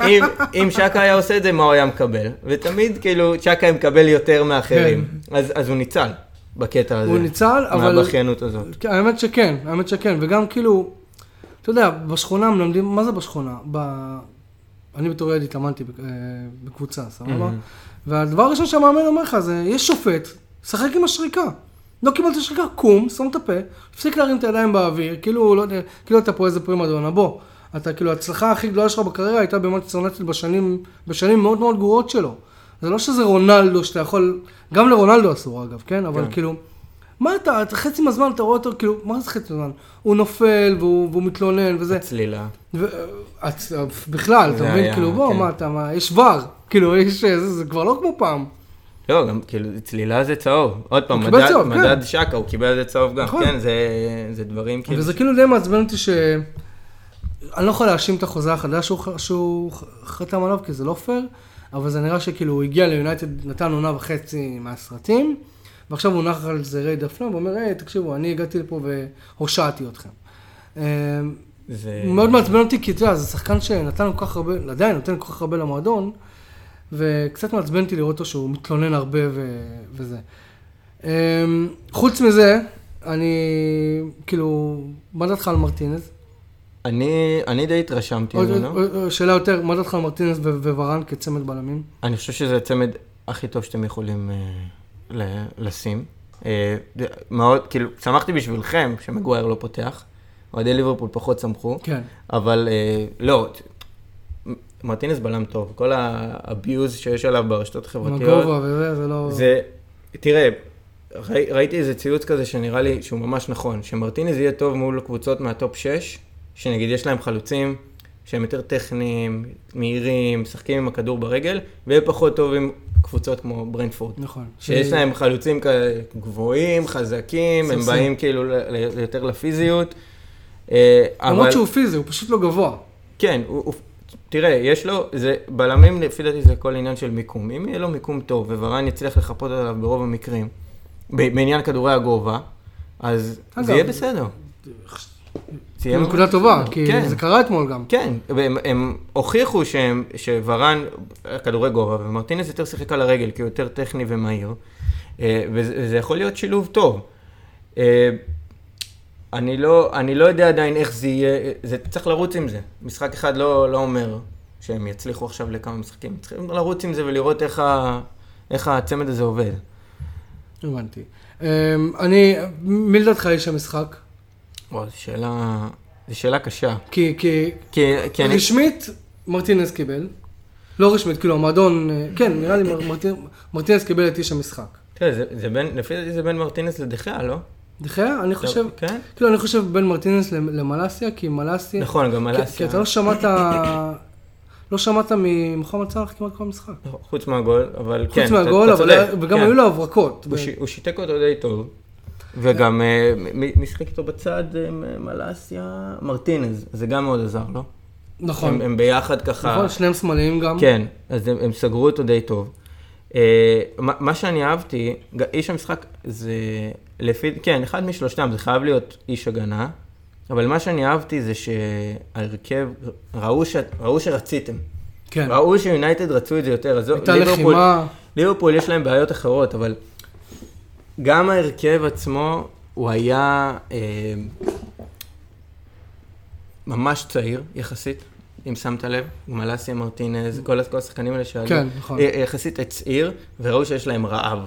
אם, אם שקה היה עושה את זה, מה הוא היה מקבל? ותמיד, כאילו, שקה היה מקבל יותר מאחרים. אז, אז הוא ניצל בקטע הזה. כן. הוא ניצל, אבל... מהבכיינות הזאת. כן, האמת שכן, האמת שכן, וגם כאילו, אתה יודע, בשכונה מלמדים, מה זה בשכונה? ב... אני בתור ילד התאמנתי אה, בקבוצה, סבבה? והדבר הראשון שהמאמן אומר לך זה, יש שופט, שחק עם השריקה. לא קיבלת שריקה, קום, שם את הפה, תפסיק להרים את הידיים באוויר, כאילו, לא יודע, כאילו אתה פה איזה פרימדונה, בוא. אתה, כאילו, ההצלחה הכי גדולה שלך בקריירה הייתה במנצ'סטר יונייטד בשנים, בשנים מאוד מאוד גרועות שלו. זה לא שזה רונלדו שאתה יכול, גם לרונלדו אסור אגב, כן? אבל כן. כאילו, מה אתה, אתה חצי מהזמן אתה רואה אותו, כאילו, מה זה חצי מהזמן? הוא נופל והוא, והוא מתלונן וזה. צלילה. ו... את- בכלל, אתה מבין? היה, כאילו, בוא, כן. מה אתה, מה, יש ור, כאילו, יש, זה, זה כבר לא כמו פעם. לא, גם כאילו, צלילה זה צהוב. עוד פעם, מדד, צהוב, כן. מדד שקה, הוא קיבל את זה צהוב גם. נכון. כן, זה, זה דברים כאילו... וזה כאילו די מעצבן אותי ש... אני לא יכול להאשים את החוזה החדש שהוא, שהוא חתם עליו, כי זה לא פייר, אבל זה נראה שכאילו הוא הגיע ליונייטד, נתן עונה וחצי מהסרטים, ועכשיו הוא נח על זרי דפנה ואומר, היי, תקשיבו, אני הגעתי לפה והושעתי אתכם. זה... מאוד מעצבן אותי, כי אתה יודע, זה שחקן שנתן כל כך הרבה, עדיין נותן כל כך הרבה למועדון, וקצת מעצבן אותי לראות אותו שהוא מתלונן הרבה ו... וזה. אמ, חוץ מזה, אני, כאילו, מה דעתך על מרטינז? אני, אני די התרשמתי ממנו. שאלה יותר, מה דעתך על מרטינז ו- וורן כצמד בלמים? אני חושב שזה הצמד הכי טוב שאתם יכולים אה, לשים. אה, מאוד, כאילו, שמחתי בשבילכם שמגווייר לא פותח. אוהדי ליברפול פחות שמחו, כן. אבל אה, לא, מרטינס בלם טוב. כל האביוז שיש עליו ברשתות החברתיות, הגובה וזה, זה לא... זה, תראה, ראי, ראיתי איזה ציוץ כזה שנראה לי שהוא ממש נכון, שמרטינז יהיה טוב מול קבוצות מהטופ 6, שנגיד יש להם חלוצים שהם יותר טכניים, מהירים, משחקים עם הכדור ברגל, ויהיה פחות טוב עם קבוצות כמו ברנדפורד. נכון. שיש ש- להם חלוצים כאלה גבוהים, חזקים, הם. באים כאילו יותר לפיזיות. אה. למרות שהוא פיזי, הוא פשוט לא גבוה. כן, הוא, תראה, יש לו, זה, בלמים לפי דעתי זה כל עניין של מיקום. אם יהיה לו מיקום טוב וורן יצליח לחפות עליו ברוב המקרים, בעניין כדורי הגובה, אז אגב, זה יהיה בסדר. יהיה נקודה טובה, כי כן. זה קרה אתמול גם. כן, והם הם הוכיחו שהם, שוורן, כדורי גובה, ומרטינס יותר שיחק על הרגל, כי הוא יותר טכני ומהיר, אה, וזה וזה יכול להיות שילוב טוב. אה, אני לא, אני לא יודע עדיין איך זה יהיה, זה צריך לרוץ עם זה. משחק אחד לא, לא אומר שהם יצליחו עכשיו לכמה משחקים. צריכים לרוץ עם זה ולראות איך, ה, איך הצמד הזה עובד. הבנתי. אמ, אני, מי לדעתך איש המשחק? וואו, זו שאלה, זו שאלה קשה. כי, כי כי, כי אני... רשמית, מרטינז קיבל. לא רשמית, כאילו המועדון, אה, כן, נראה לי מר- מרטינ- מרטינז קיבל את איש המשחק. תראה, זה, זה בין, לפי דעתי זה בין מרטינס לדחיה, לא? דחיה, אני חושב, כן? כאילו אני חושב בין מרטינז למ- למלאסיה, כי מלאסיה, נכון, גם כי- מלאסיה. כי אתה לא שמעת, לא שמעת ממוחמד סאלח כמעט כל המשחק. חוץ מהגול, אבל כן, חוץ מהגול, אבל וגם כן. היו לו הברקות. הוא שיתק אותו די טוב. וגם, אה, מי שיחק איתו בצד, אה, מלאסיה, מרטינז, זה גם מאוד עזר, לא? נכון, הם, הם ביחד ככה, נכון, שניהם שמאליים גם. כן, אז הם, הם סגרו אותו די טוב. אה, מה, מה שאני אהבתי, איש המשחק זה, לפי, כן, אחד משלושתם, זה חייב להיות איש הגנה, אבל מה שאני אהבתי זה שההרכב, ראו, ש, ראו שרציתם. כן. ראו שיונייטד רצו את זה יותר, הייתה ליברפול- לחימה, ליברפול יש להם בעיות אחרות, אבל גם ההרכב עצמו, הוא היה אה, ממש צעיר יחסית, אם שמת לב, מלאסיה מרטינז, כל כל השחקנים האלה שעלו, כן, נכון. יחסית הצעיר, וראו שיש להם רעב,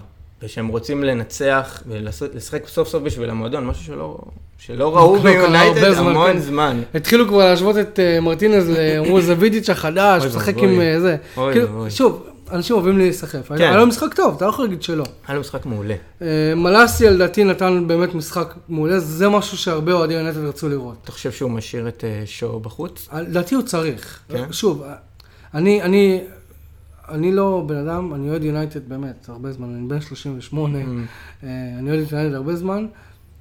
ושהם רוצים לנצח ולשחק סוף סוף בשביל המועדון, משהו שלא, שלא ראו לא ביונייטד זמן, המון כן. זמן. התחילו כבר להשוות את אה, מרטינז, ל- אמרו זה וידיץ' החדש, אוי משחק. עם אה, זה. אוי כאילו, ואבוי. שוב, אנשים אוהבים להיסחף. כן. היה לו משחק טוב, אתה לא יכול להגיד שלא. היה לו משחק מעולה. אה, מלאסי לדעתי נתן באמת משחק מעולה, זה משהו שהרבה אוהדי יונייטד רצו לראות. אתה חושב שהוא משאיר את אה, שואו בחוץ? לדעתי הוא צריך. כן? שוב, אני, אני, אני לא בן אדם, אני אוהד יונייטד באמת, הרבה זמן, אני בן 38, Mm. אה, אני אוהד יונייטד הרבה זמן,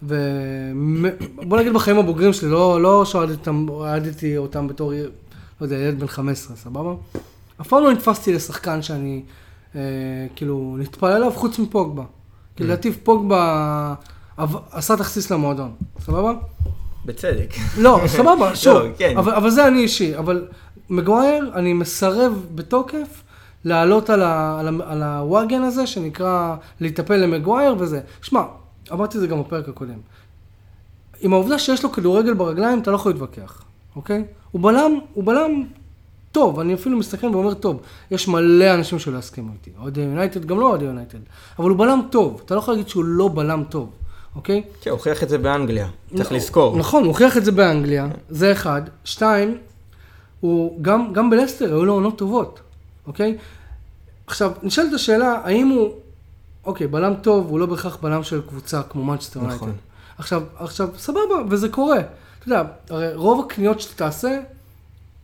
ובוא נגיד בחיים הבוגרים שלי, לא, לא שאוהדתי אותם, אוהדתי אותם בתור, לא יודע, ילד בן 15, סבבה? אף פעם לא נתפסתי לשחקן שאני, אה, כאילו, נטפל אליו חוץ מפוגבה. כי Mm. לדעתי פוגבה עשה תכסיס למועדון, סבבה? בצדק. לא, סבבה, שוב, לא, כן. אבל, אבל זה אני אישי, אבל מגווייר, אני מסרב בתוקף לעלות על, ה, על, ה, על הוואגן הזה, שנקרא להיטפל למגווייר וזה. שמע, אמרתי את זה גם בפרק הקודם. עם העובדה שיש לו כדורגל ברגליים, אתה לא יכול להתווכח, אוקיי? הוא בלם, הוא בלם טוב, אני אפילו מסתכל ואומר טוב. יש מלא אנשים שלא יסכימו איתי. אוהדי יונייטד, גם לא אוהדי יונייטד. אבל הוא בלם טוב, אתה לא יכול להגיד שהוא לא בלם טוב, אוקיי? כן, הוא הוכיח את זה באנגליה, צריך נכון, לזכור. נכון, הוא הוכיח את זה באנגליה, זה אחד. שתיים, הוא גם, גם בלסטר היו לו עונות טובות, אוקיי? עכשיו, נשאלת השאלה, האם הוא, אוקיי, בלם טוב, הוא לא בהכרח בלם של קבוצה כמו מנצ'סטר נכון. יונייטד. עכשיו, עכשיו, סבבה, וזה קורה. אתה יודע, הרי רוב הקניות שאתה תעשה,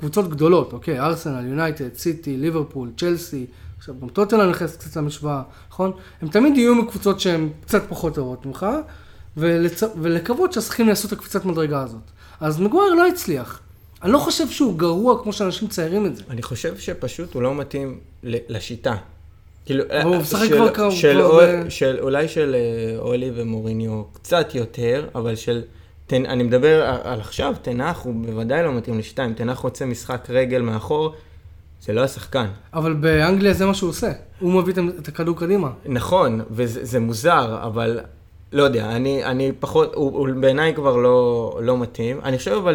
קבוצות גדולות, אוקיי? ארסנל, יונייטד, סיטי, ליברפול, צ'לסי, עכשיו גם טוטנאם נכנסת קצת למשוואה, נכון? הם תמיד יהיו מקבוצות שהן קצת פחות טובות ממך, ולצ... ולקוות שהשחקנים יעשו את הקפיצת מדרגה הזאת. אז מגווייר לא הצליח. אני לא חושב שהוא גרוע כמו שאנשים ציירים את זה. אני חושב שפשוט הוא לא מתאים ל- לשיטה. כאילו, אבל הוא אה, משחק כבר קרוב- של של- אולי של אה, אולי ומוריניו קצת יותר, אבל של... תן- אני מדבר על עכשיו, תנח הוא בוודאי לא מתאים. אם תנח רוצה משחק רגל מאחור, זה לא השחקן. אבל באנגליה זה מה שהוא עושה. הוא מביא את- הכדור קדימה. נכון, וזה זה מוזר, אבל לא יודע, אני, אני פחות, הוא, הוא בעיניי כבר לא, לא מתאים. אני חושב אבל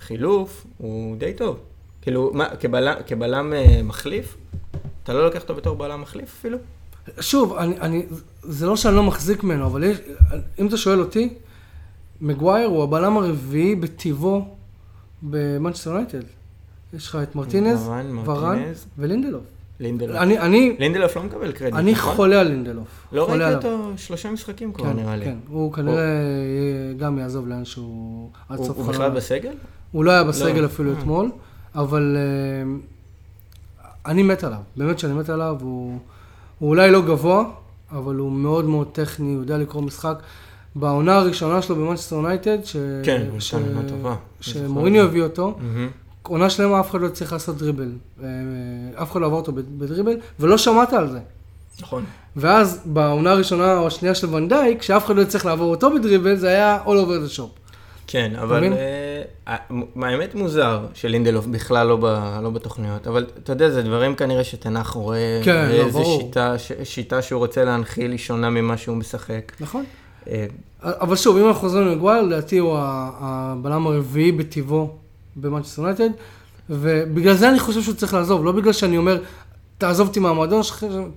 שכחילוף הוא די טוב. כאילו, מה, כבלם, כבלם אה, מחליף, אתה לא לוקח אותו בתור בלם מחליף אפילו? שוב, אני, אני, זה לא שאני לא מחזיק ממנו, אבל יש, אם אתה שואל אותי, מגווייר הוא הבלם הרביעי בטיבו במנצ'סטר יונייטד. יש לך את מרטינז, ורן. ולינדלוף. לינדלוף. אני, אני, לינדלוף לא מקבל קרדיט, אני נכון? חולה על לינדלוף. לא ראיתי עליו. אותו שלושה משחקים כבר, כן, נראה לי. כן, הוא כנראה יהיה- גם יעזוב לאן שהוא... עד הוא, סוף הוא. בכלל בסגל? הוא לא היה בסגל לא. אפילו אה. אתמול, אבל אה, אני מת עליו, באמת שאני מת עליו, הוא, הוא אולי לא גבוה, אבל הוא מאוד מאוד טכני, הוא יודע לקרוא משחק. בעונה הראשונה שלו במנצ'סטר יונייטד, ש... כן, הוא ש... נתן עונה טובה. את הביא אותו. עונה שלמה אף אחד לא צריך לעשות דריבל. אה, אף אחד לא עבר אותו בדריבל, ולא שמעת על זה. נכון. ואז בעונה הראשונה או השנייה של ונדייק, כשאף אחד לא יצטרך לעבור אותו בדריבל, זה היה all over the shop. כן, אבל? אה, אה, האמת מוזר שלינדלוף בכלל לא, ב, לא בתוכניות, אבל אתה יודע, זה דברים כנראה שתנח רואה, כן, לא, איזה. שיטה, ש, שיטה שהוא רוצה להנחיל היא שונה ממה שהוא משחק. נכון? אה, אבל שוב, אם אנחנו חוזרים לגווייר, לדעתי הוא הבלם הרביעי בטבעו במנצ'סטר יונייטד, ובגלל זה אני חושב שהוא צריך לעזוב, לא בגלל שאני אומר, תעזוב אותי מהמועדון,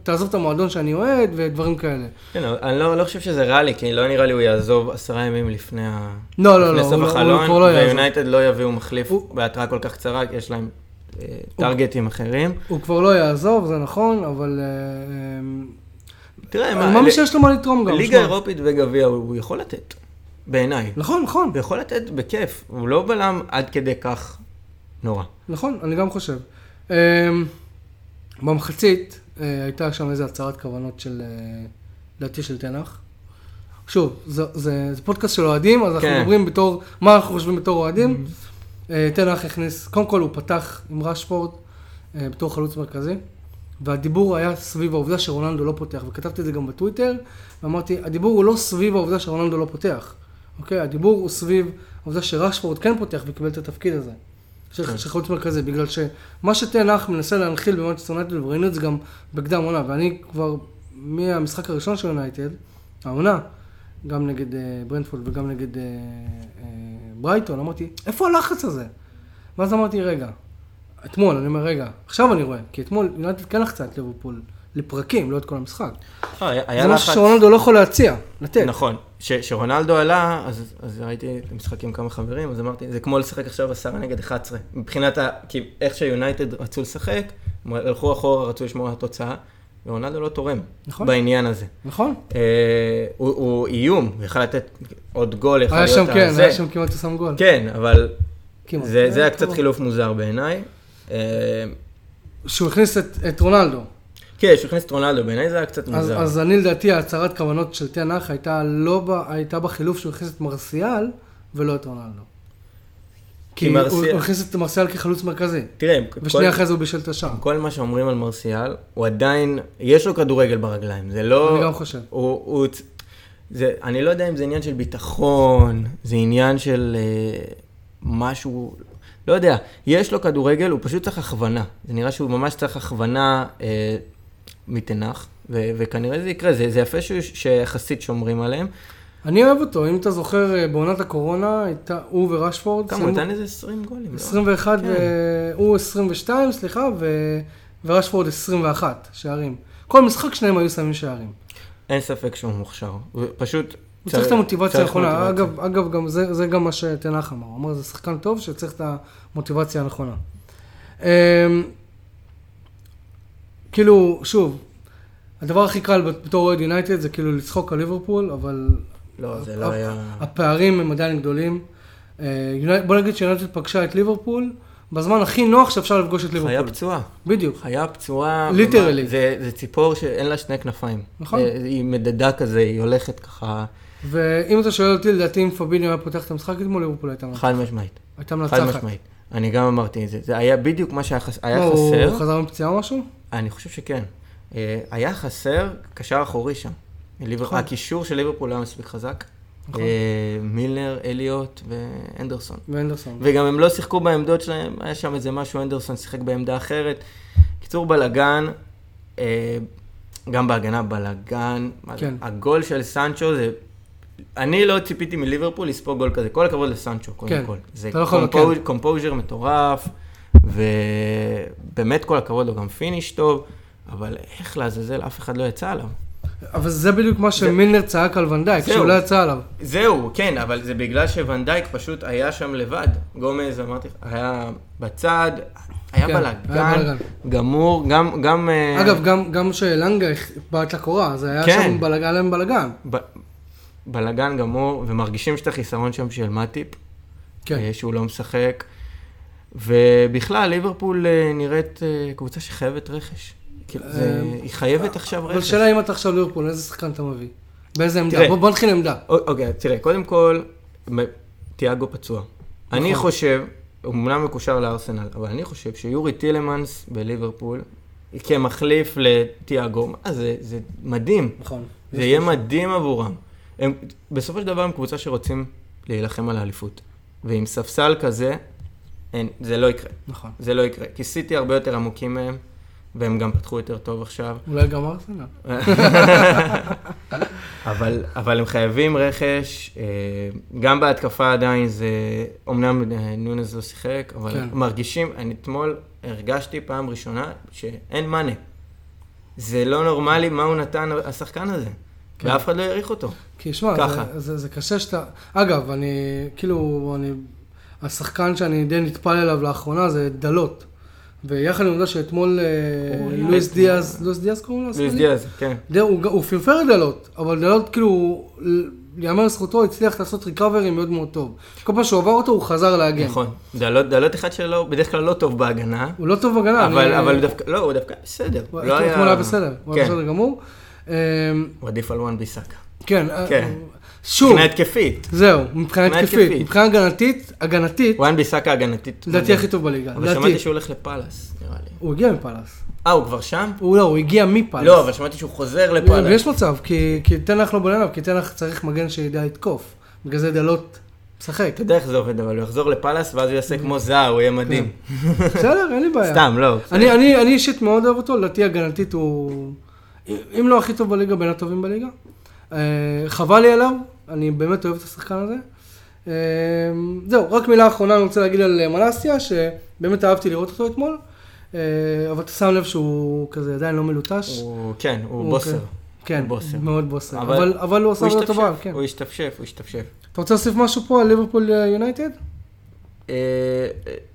תעזוב את המועדון שאני אוהד ודברים כאלה. כן, אני לא, לא חושב שזה ריאלי, כי לא נראה לי הוא יעזוב עשרה ימים לפני, ה... לא, לא, לפני לא, סוף לא- החלון, לא. ויונייטד לא יביאו מחליף הוא- בהתראה כל כך קצרה, כי יש להם אה, טרגטים אחרים. הוא כבר לא יעזוב, זה נכון, אבל... אה, תראה, מה, מאמין ל- שיש לו מה לתרום גם. ליגה. אירופית וגביע הוא הוא יכול לתת, בעיניי. נכון, נכון, הוא יכול לתת בכיף, הוא לא בלם עד כדי כך נורא. נכון, אני גם חושב. אה, במחצית אה, הייתה שם איזו הצהרת כוונות של, אה, לדעתי של תנח. שוב, זה, זה, זה פודקאסט של אוהדים, אז אנחנו כן. מדברים בתור, מה אנחנו חושבים בתור אוהדים. אה, תנח הכניס, קודם כל הוא פתח עם רשפורד אה, בתור חלוץ מרכזי, והדיבור היה סביב העובדה שרונלדו לא פותח, וכתבתי את זה גם בטוויטר, ואמרתי, הדיבור הוא לא סביב העובדה שרונלדו לא פותח, אוקיי? הדיבור הוא סביב העובדה שרשפורד כן פותח וקיבל את התפקיד הזה. של, כן. של חלוץ מרכזי, בגלל שמה שטן האח מנסה להנחיל במנצ'סטר יונייטד, וראינו את זה גם בקדם עונה, ואני כבר, מהמשחק הראשון של יונייטד, העונה, גם נגד uh, ברנטפורד וגם נגד uh, uh, ברייטון, אמרתי, איפה הלחץ הזה? ואז אמרתי, רגע, אתמול, אני אומר, רגע, עכשיו אני רואה, כי אתמול יונייטד כן לחצה את ליברפול לפרקים, לא את כל המשחק. אה, היה- היה זה משהו שרונלדו לא יכול להציע, לתת. נכון, כשרונלדו עלה, אז, אז ראיתי משחק עם כמה חברים, אז אמרתי, זה כמו לשחק עכשיו עשרה נגד 11. מבחינת ה... כי איך שיונייטד רצו לשחק, הם הלכו אחורה, רצו לשמור על התוצאה, ורונלדו לא תורם נכון. בעניין הזה. נכון? אה, הוא, הוא איום, הוא יכל לתת עוד גול, היה להיות שם, כן. היה שם כמעט שם גול. כן, אבל כמעט. זה, זה היה אה, קצת. חילוף מוזר בעיניי. אה, שהוא הכניס את, את רונלדו. כן, שהוא הכניס את רונלדו, בעיניי זה היה קצת אז, מוזר. אז אני לדעתי ההצהרת כוונות של תנח הייתה לא ב, הייתה בחילוף שהוא הכניס את מרסיאל ולא את רונלדו. כי מרסיאל- הוא, הכניס את מרסיאל כחלוץ מרכזי. תראה, ושנייה אחרי זה הוא בישל את השער. כל מה שאומרים על מרסיאל, הוא עדיין, יש לו כדורגל ברגליים, זה לא... אני גם חושב. הוא, הוא, זה, אני לא יודע אם זה עניין של ביטחון, זה עניין של אה, משהו, לא יודע, יש לו כדורגל, הוא פשוט צריך הכוונה. זה נראה שהוא ממש צריך הכוונה אה, מתנח, ו, וכנראה זה יקרה, זה, זה יפה שיחסית שומרים עליהם. אני אוהב אותו, אם אתה זוכר, אה, בעונת הקורונה, הייתה, הוא ורשפורד, כמה, הוא נתן איזה 20 גולים, לא? 21, כן. ו... הוא 22, סליחה, ו... ורשפורד 21 שערים. כל משחק שניהם היו שמים שערים. אין ספק שהוא מוכשר, פשוט... הוא צריך את המוטיבציה הנכונה. אגב, אגב, גם זה, זה גם מה שטן האח אמר. הוא אמר, זה שחקן טוב שצריך את המוטיבציה הנכונה. אמ, כאילו, שוב, הדבר הכי קל בתור אוהד יונייטד זה כאילו לצחוק על ליברפול, אבל לא, זה לא היה... הפערים הם עדיין גדולים. אה, בוא נגיד שיונייטד פגשה את ליברפול בזמן הכי נוח שאפשר לפגוש את חיה ליברפול. פצועה. בדיוק. חיה פצועה. literally. זה, זה ציפור שאין לה שני כנפיים. נכון. היא מדדה כזה, היא הולכת ככה, ואם אתה שואל אותי, לדעתי אם פביניו היה פותח את המשחק אתמול, ליברפול הייתה מנצחת. חד משמעית. הייתה חד מנצחת. משמעית. אני גם אמרתי את זה. זה היה בדיוק מה שהיה חסר. הוא חזר מפציעה או משהו? אני חושב שכן. אה, היה חסר קשר אחורי שם. נכון. הקישור של ליברפול היה מספיק חזק. נכון. אה, מילנר, אליוט ואנדרסון. ואנדרסון. וגם הם לא שיחקו בעמדות שלהם, היה שם איזה משהו, אנדרסון שיחק בעמדה אחרת. קיצור בלאגן, אה, גם בהגנה בלאגן. כן. הגול של סנצ'ו זה... אני לא ציפיתי מליברפול לספוג גול כזה, כל הכבוד לסנצ'ו, קודם כן. כל. זה לא compos- כן. composure מטורף, ובאמת כל הכבוד לו, גם finish טוב, אבל איך לעזאזל אף אחד לא יצא עליו. אבל זה בדיוק מה שמילנר צעק על ואן דייק, זהו. שהוא לא יצא עליו. זהו, כן, אבל זה בגלל שוואן דייק פשוט היה שם לבד. גומז, אמרתי לך, היה בצד, היה כן, היה בלאגן. גמור, גם... גם אה, אגב, גם- גם כשלנגה בעט לקורה, זה היה כן. שם בלאגן להם בלאגן. ב- בלאגן גמור, ומרגישים שאת החיסרון שם של מאטיפ, כן. אה, שהוא לא משחק. ובכלל, ליברפול אה, נראית אה, קבוצה שחייבת רכש. כאילו, זה- היא חייבת עכשיו אבל רכש. שאלה אם אתה עכשיו ליברפול, איזה שחקן אתה מביא? באיזה עמדה? תראה. בוא- בוא נתחיל עמדה. א- אוקיי, תראה, קודם כל, תיאגו פצוע. אני נכון. חושב, הוא אמנם מקושר לארסנל, אבל אני חושב שיורי טילמנס בליברפול, כמחליף לתיאגו, זה, זה מדהים. נכון. זה יהיה מדהים עבורם. הם, בסופו של דבר הם קבוצה שרוצים להילחם על האליפות. ועם ספסל כזה, אין, זה לא יקרה. נכון. זה לא יקרה. כי סיטי הרבה יותר עמוקים מהם, והם גם פתחו יותר טוב עכשיו. אולי גם ארסנל. אבל, אבל הם חייבים רכש, אה, גם בהתקפה עדיין זה, אמנם אה, נונז לא שיחק, אבל. כן. מרגישים, אני אתמול הרגשתי פעם ראשונה שאין מאנה. זה לא נורמלי מה הוא נתן, השחקן הזה. כן. ואף אחד לא העריך אותו. כי שמע. זה, זה, זה קשה שאתה... אגב, אני, כאילו, אני... השחקן שאני די נטפל אליו לאחרונה זה דלות. ויחד עם העובדה שאתמול אה, לואיס דיאז, לואיס דיאז קוראים לו? לואיס? דיאז, כן. הוא, הוא פרפר דלות, אבל דלות כאילו, יאמר לזכותו, הצליח לעשות recovery מאוד מאוד טוב. כל פעם שהוא עבר אותו הוא חזר להגן. נכון. דלות, דלות אחד שלו בדרך כלל לא טוב בהגנה, הוא לא טוב בהגנה. אבל, אני- אבל דווקא, לא, הוא דווקא בסדר. הוא לא היה... אתמול היה בסדר, הוא היה כן. בסדר גמור. הוא עדיף על וואן ביסאקה. כן, אה, כן. שוב, מבחינה התקפית. זהו, מבחינה התקפית. מבחינה הגנתית, הגנתית, וואן ביסאקה הגנתית. לדעתי. הכי טוב בליגה, אבל. שמעתי שהוא הולך לפאלאס, נראה לי. הוא הגיע מפאלאס. אה, הוא כבר שם? הוא לא, הוא הגיע מפאלאס. לא, אבל שמעתי שהוא חוזר לפאלאס. ויש מצב, כי תנח לא בולע, כי תנח צריך מגן שידע לתקוף. בגלל זה דלות משחק. אתה יודע איך זה עובד, אבל הוא יחזור לפאלאס ואז הוא יעשה כמו זר, הוא יהיה מדהים. בסדר, אין לי בעיה. סתם, לא. אני אישית מאוד אוהב אותו, לדעתי הגנתית הוא, אם לא הכי טוב בליגה, בין הטובים בליגה. אה, חבל לי עליו, אני באמת אוהב את השחקן הזה. אה, זהו, רק מילה אחרונה אני רוצה להגיד על אה, מלסיה, שבאמת אהבתי לראות אותו אתמול, אבל אתה שם לב שהוא כזה עדיין לא מלוטש. הוא, כן, הוא הוא בוסר. כן, בוסר. מאוד בוסר, אבל- אבל, אבל הוא עשה עבודה טובה, כן. הוא השתפשף, הוא השתפשף. אתה רוצה להוסיף משהו פה על ליברפול יונייטד?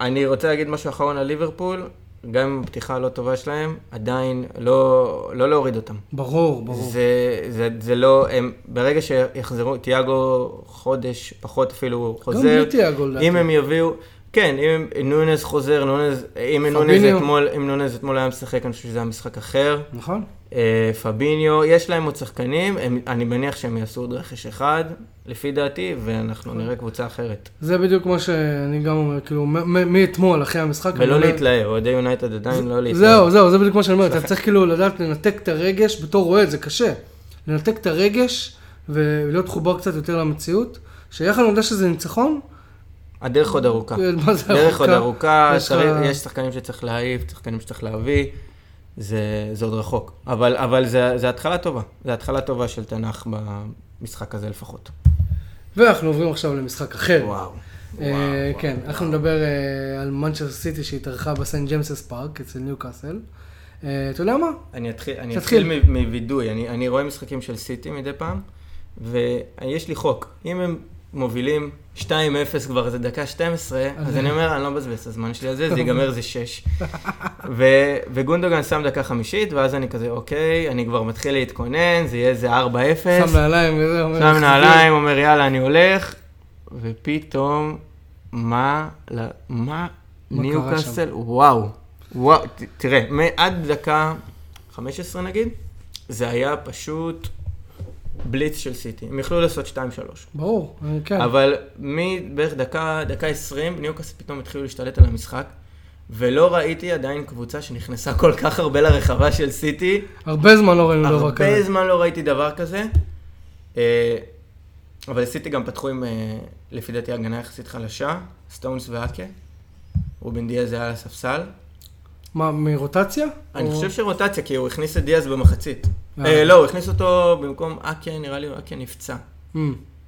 אני רוצה להגיד משהו אחרון על ליברפול, גם עם הפתיחה הלא טובה שלהם, עדיין לא, לא להוריד אותם. ברור, ברור. זה, זה, זה לא, הם, ברגע שיחזרו, תיאגו חודש, פחות אפילו גם חוזר, בלי תיאגו, לדעתי. אם הם יביאו, כן, אם נונז חוזר, נונז, אם נונז. אתמול, אם נונז אתמול היה משחק, אני חושב שזה היה משחק אחר. נכון? אה, פביניו, יש להם עוד שחקנים, הם, אני מניח שהם יעשו עוד רכש אחד, לפי דעתי, ואנחנו נראה קבוצה אחרת. זה בדיוק מה שאני גם אומר, כאילו, מאתמול, אחרי המשחק. ולא אומר- להתלהב, אוהדי יונייטד עדיין לא להתלהב. זהו, זהו, זה בדיוק מה שאני אומר, אתה צריך כאילו לדעת לנתק את הרגש, בתור אוהד זה קשה. לנתק את הרגש ולהיות חובר קצת יותר למציאות, שיחד העובדה שזה ניצחון, הדרך עוד ארוכה. מה זה דרך עוד ארוכה, יש שחקנים שצריך להעיף, שחקנים שצריך להביא, זה, זה עוד רחוק. אבל, אבל זה, זה התחלה טובה, זה התחלה טובה של טן האח במשחק הזה לפחות. ואנחנו עוברים עכשיו למשחק אחר. וואו. אה, וואו, כן, וואו, אנחנו נדבר אה, על מנצ'סטר סיטי שהתארחה בסנט ג'יימסס פארק אצל ניוקאסל. אה, אתה יודע מה? אני אתחיל, אני. אתחיל מווידוי, אני, אני רואה משחקים של סיטי מדי פעם, ויש לי חוק, אם הם מובילים 2-0 כבר איזה דקה 12, אז אני אומר, אני לא מבזבז את הזמן שלי על זה, זה ייגמר איזה 6. ו- וגונדוגן שם דקה חמישית, ואז אני כזה, אוקיי, אני כבר מתחיל להתכונן, זה יהיה איזה 4-0. שם נעליים וזה, אומר, שם נעליים, אומר יאללה, אני הולך, ופתאום, מה, מה, ניו קאסל, וואו, וואו, תראה, עד דקה 15 נגיד, זה היה פשוט בליץ של סיטי. הם יכלו לעשות 2-3. ברור, כן. אבל מבערך דקה, דקה 20, ניו קאסל פתאום התחילו להשתלט על המשחק. ולא ראיתי עדיין קבוצה שנכנסה כל כך הרבה לרחבה של סיטי. הרבה זמן לא ראינו דבר כזה. הרבה זמן לא ראיתי דבר כזה. אה, אבל סיטי גם פתחו עם, אה, לפי דעתי, הגנה יחסית חלשה, סטונס ואקה. רובן דיאז היה על הספסל. מה, מרוטציה? אני או- חושב שרוטציה, כי הוא הכניס את דיאז במחצית. אה. אה, לא, הוא הכניס אותו במקום אקה, נראה לי אקה נפצע. Mm.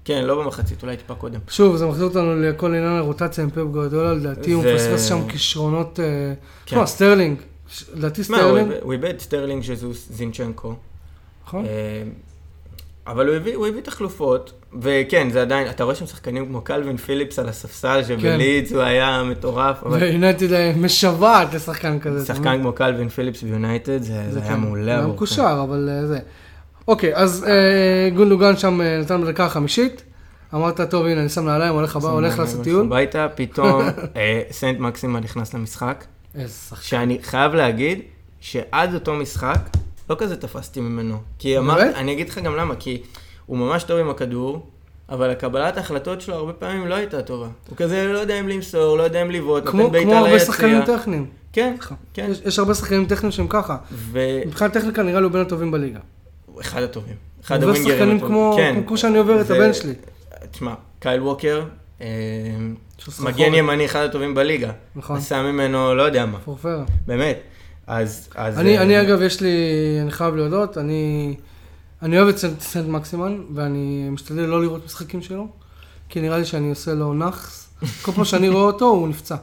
כן, לא במחצית, אולי טיפה קודם. שוב, זה מחזיר אותנו לכל עניין הרוטציה עם פפ גווארדיולה, לדעתי הוא מפספס שם כישרונות... אה, כן. תשמע, סטרלינג, לדעתי סטרלינג, הוא איבד סטרלינג, ז'סוס, זינצ'נקו. נכון? אה, אבל הוא הביא, הוא הביא תחלופות, וכן, זה עדיין, אתה רואה שם שחקנים כמו קלווין פיליפס על הספסל, שבלידס הוא היה מטורף, אבל ויונייטד אה, משוועת לשחקן כזה. שחקן כמו קלווין פיליפס ביונייטד, זה, זה היה כן. מעולה עבורכם. מקושר, אבל אה, זה. אוקיי, אז אה, גונדואן שם אה, נתן בדקה החמישית. אמרת, טוב, הנה, אני שם נעליים, הולך הבא, הולך לעשות טיול. הביתה, פתאום אה, סן מקסימן נכנס למשחק, איזה שחקן. שאני חייב להגיד שעד אותו משחק, לא כזה תפסתי ממנו. כי אמרתי? אני אגיד לך גם למה, כי הוא ממש טוב עם הכדור, אבל הקבלת ההחלטות שלו הרבה פעמים לא הייתה טובה. הוא כזה לא יודע אם למסור, לא יודע אם לבעוט, נותן בעיטה כמו הרבה ליציאה. שחקנים טכניים. כן. כן. יש- יש הרבה שחקנים טכניים שהם ככה. והוא מבחינת טכניקה נראה לי הוא בין הטובים בליגה. אחד הטובים. אחד הוא הווינגרים הטובים. כמו כן. כמו שאני עובר את הבן שלי. תשמע, קייל ווקר, אה, מגן. ימני אחד הטובים בליגה. נכון. עשה ממנו לא יודע מה, פורפר. באמת. אז... אז אני, אה, אני אגב, יש לי, אני חייב להודות, אני, אני אוהב את סנט, סנט מקסימן, ואני משתדל לא לראות משחקים שלו, כי נראה לי שאני עושה לו נאחס. כל פעם שאני רואה אותו, הוא נפצע.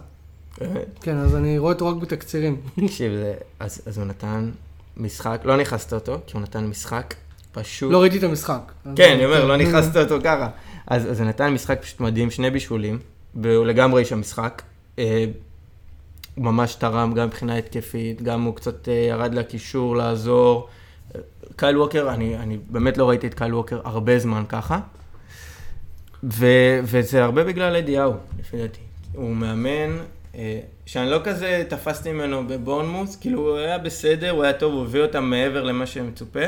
כן, אז אני רואה אותו רק בתקצירים. תקשיב, אז אז הוא נתן משחק, לא נכנסת אותו, כי הוא נתן משחק פשוט... לא ראיתי את המשחק. כן, אני אומר, לא נכנסת אותו ככה. אז אז הוא נתן משחק פשוט מדהים, שני בישולים, והוא לגמרי איש המשחק. אה, הוא ממש תרם גם מבחינה התקפית, גם הוא קצת אה, ירד לקישור לעזור. קייל ווקר, אני, אני באמת לא ראיתי את קייל ווקר הרבה זמן ככה. ו, וזה הרבה בגלל אדי האו, לפי דעתי. הוא מאמן, אה, שאני לא כזה תפסתי ממנו בבורנמות', כאילו הוא היה בסדר, הוא היה טוב, הוא הביא אותם מעבר למה שמצופה,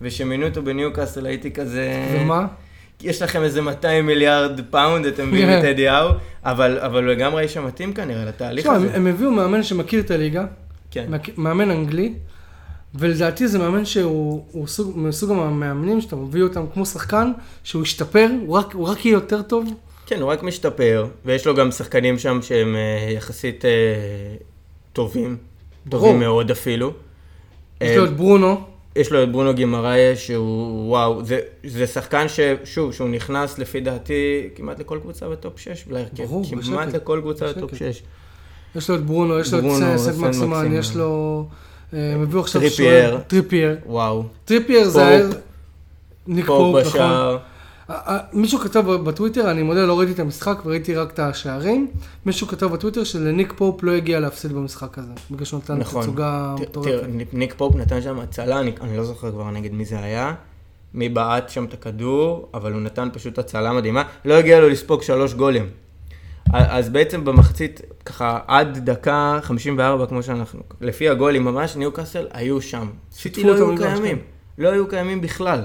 וכשמינו אותו בניוקאסל הייתי כזה... ומה? יש לכם איזה 200 מיליארד פאונד, אתם מביאים כן. את אדי האו, אבל, אבל הוא לגמרי האיש המתאים כנראה לתהליך הזה. הם הביאו מאמן שמכיר את הליגה, כן. מאמן אנגלי, ולדעתי זה מאמן שהוא הוא סוג, מסוג המאמנים שאתה מביא אותם כמו שחקן, שהוא השתפר, הוא רק, הוא רק יהיה יותר טוב. כן, הוא רק משתפר, ויש לו גם שחקנים שם שהם אה, יחסית אה, טובים, ברור. טובים מאוד אפילו. יש אה, לו את ברונו, יש לו את ברונו גימראייש, שהוא, וואו, זה, זה שחקן ששוב, שהוא נכנס לפי דעתי כמעט לכל קבוצה ב top 6 להרכב. ברור, כמעט בשקט, לכל קבוצה בשקט. ב top 6. יש לו את ברונו, יש לו את ברונו, סנט סנט מקסימין, מקסימין. יש לו... אה, הם הביאו עכשיו טריפייר. שוער- טריפייר. וואו. טריפייר זה פופ. היה... ניק פופ, נכון. בשער. אה, אה, מישהו כתב בטוויטר, אני מודה, לא ראיתי את המשחק וראיתי רק את השערים. מישהו כתב בטוויטר שלניק פופ לא הגיע להפסיד במשחק הזה, בגלל שהוא נתן נכון. תצוגה מטורפת. ניק פופ נתן שם הצלה, אני, אני לא זוכר כבר נגד מי זה היה, מי בעט שם את הכדור, אבל הוא נתן פשוט הצלה מדהימה. לא הגיע לו לספוג שלוש גולים. אז בעצם במחצית, ככה עד דקה 54, כמו שאנחנו, לפי הגולים ממש, ניוקאסל היו שם. סיטי לא היו קיימים. לא היו קיימים בכלל.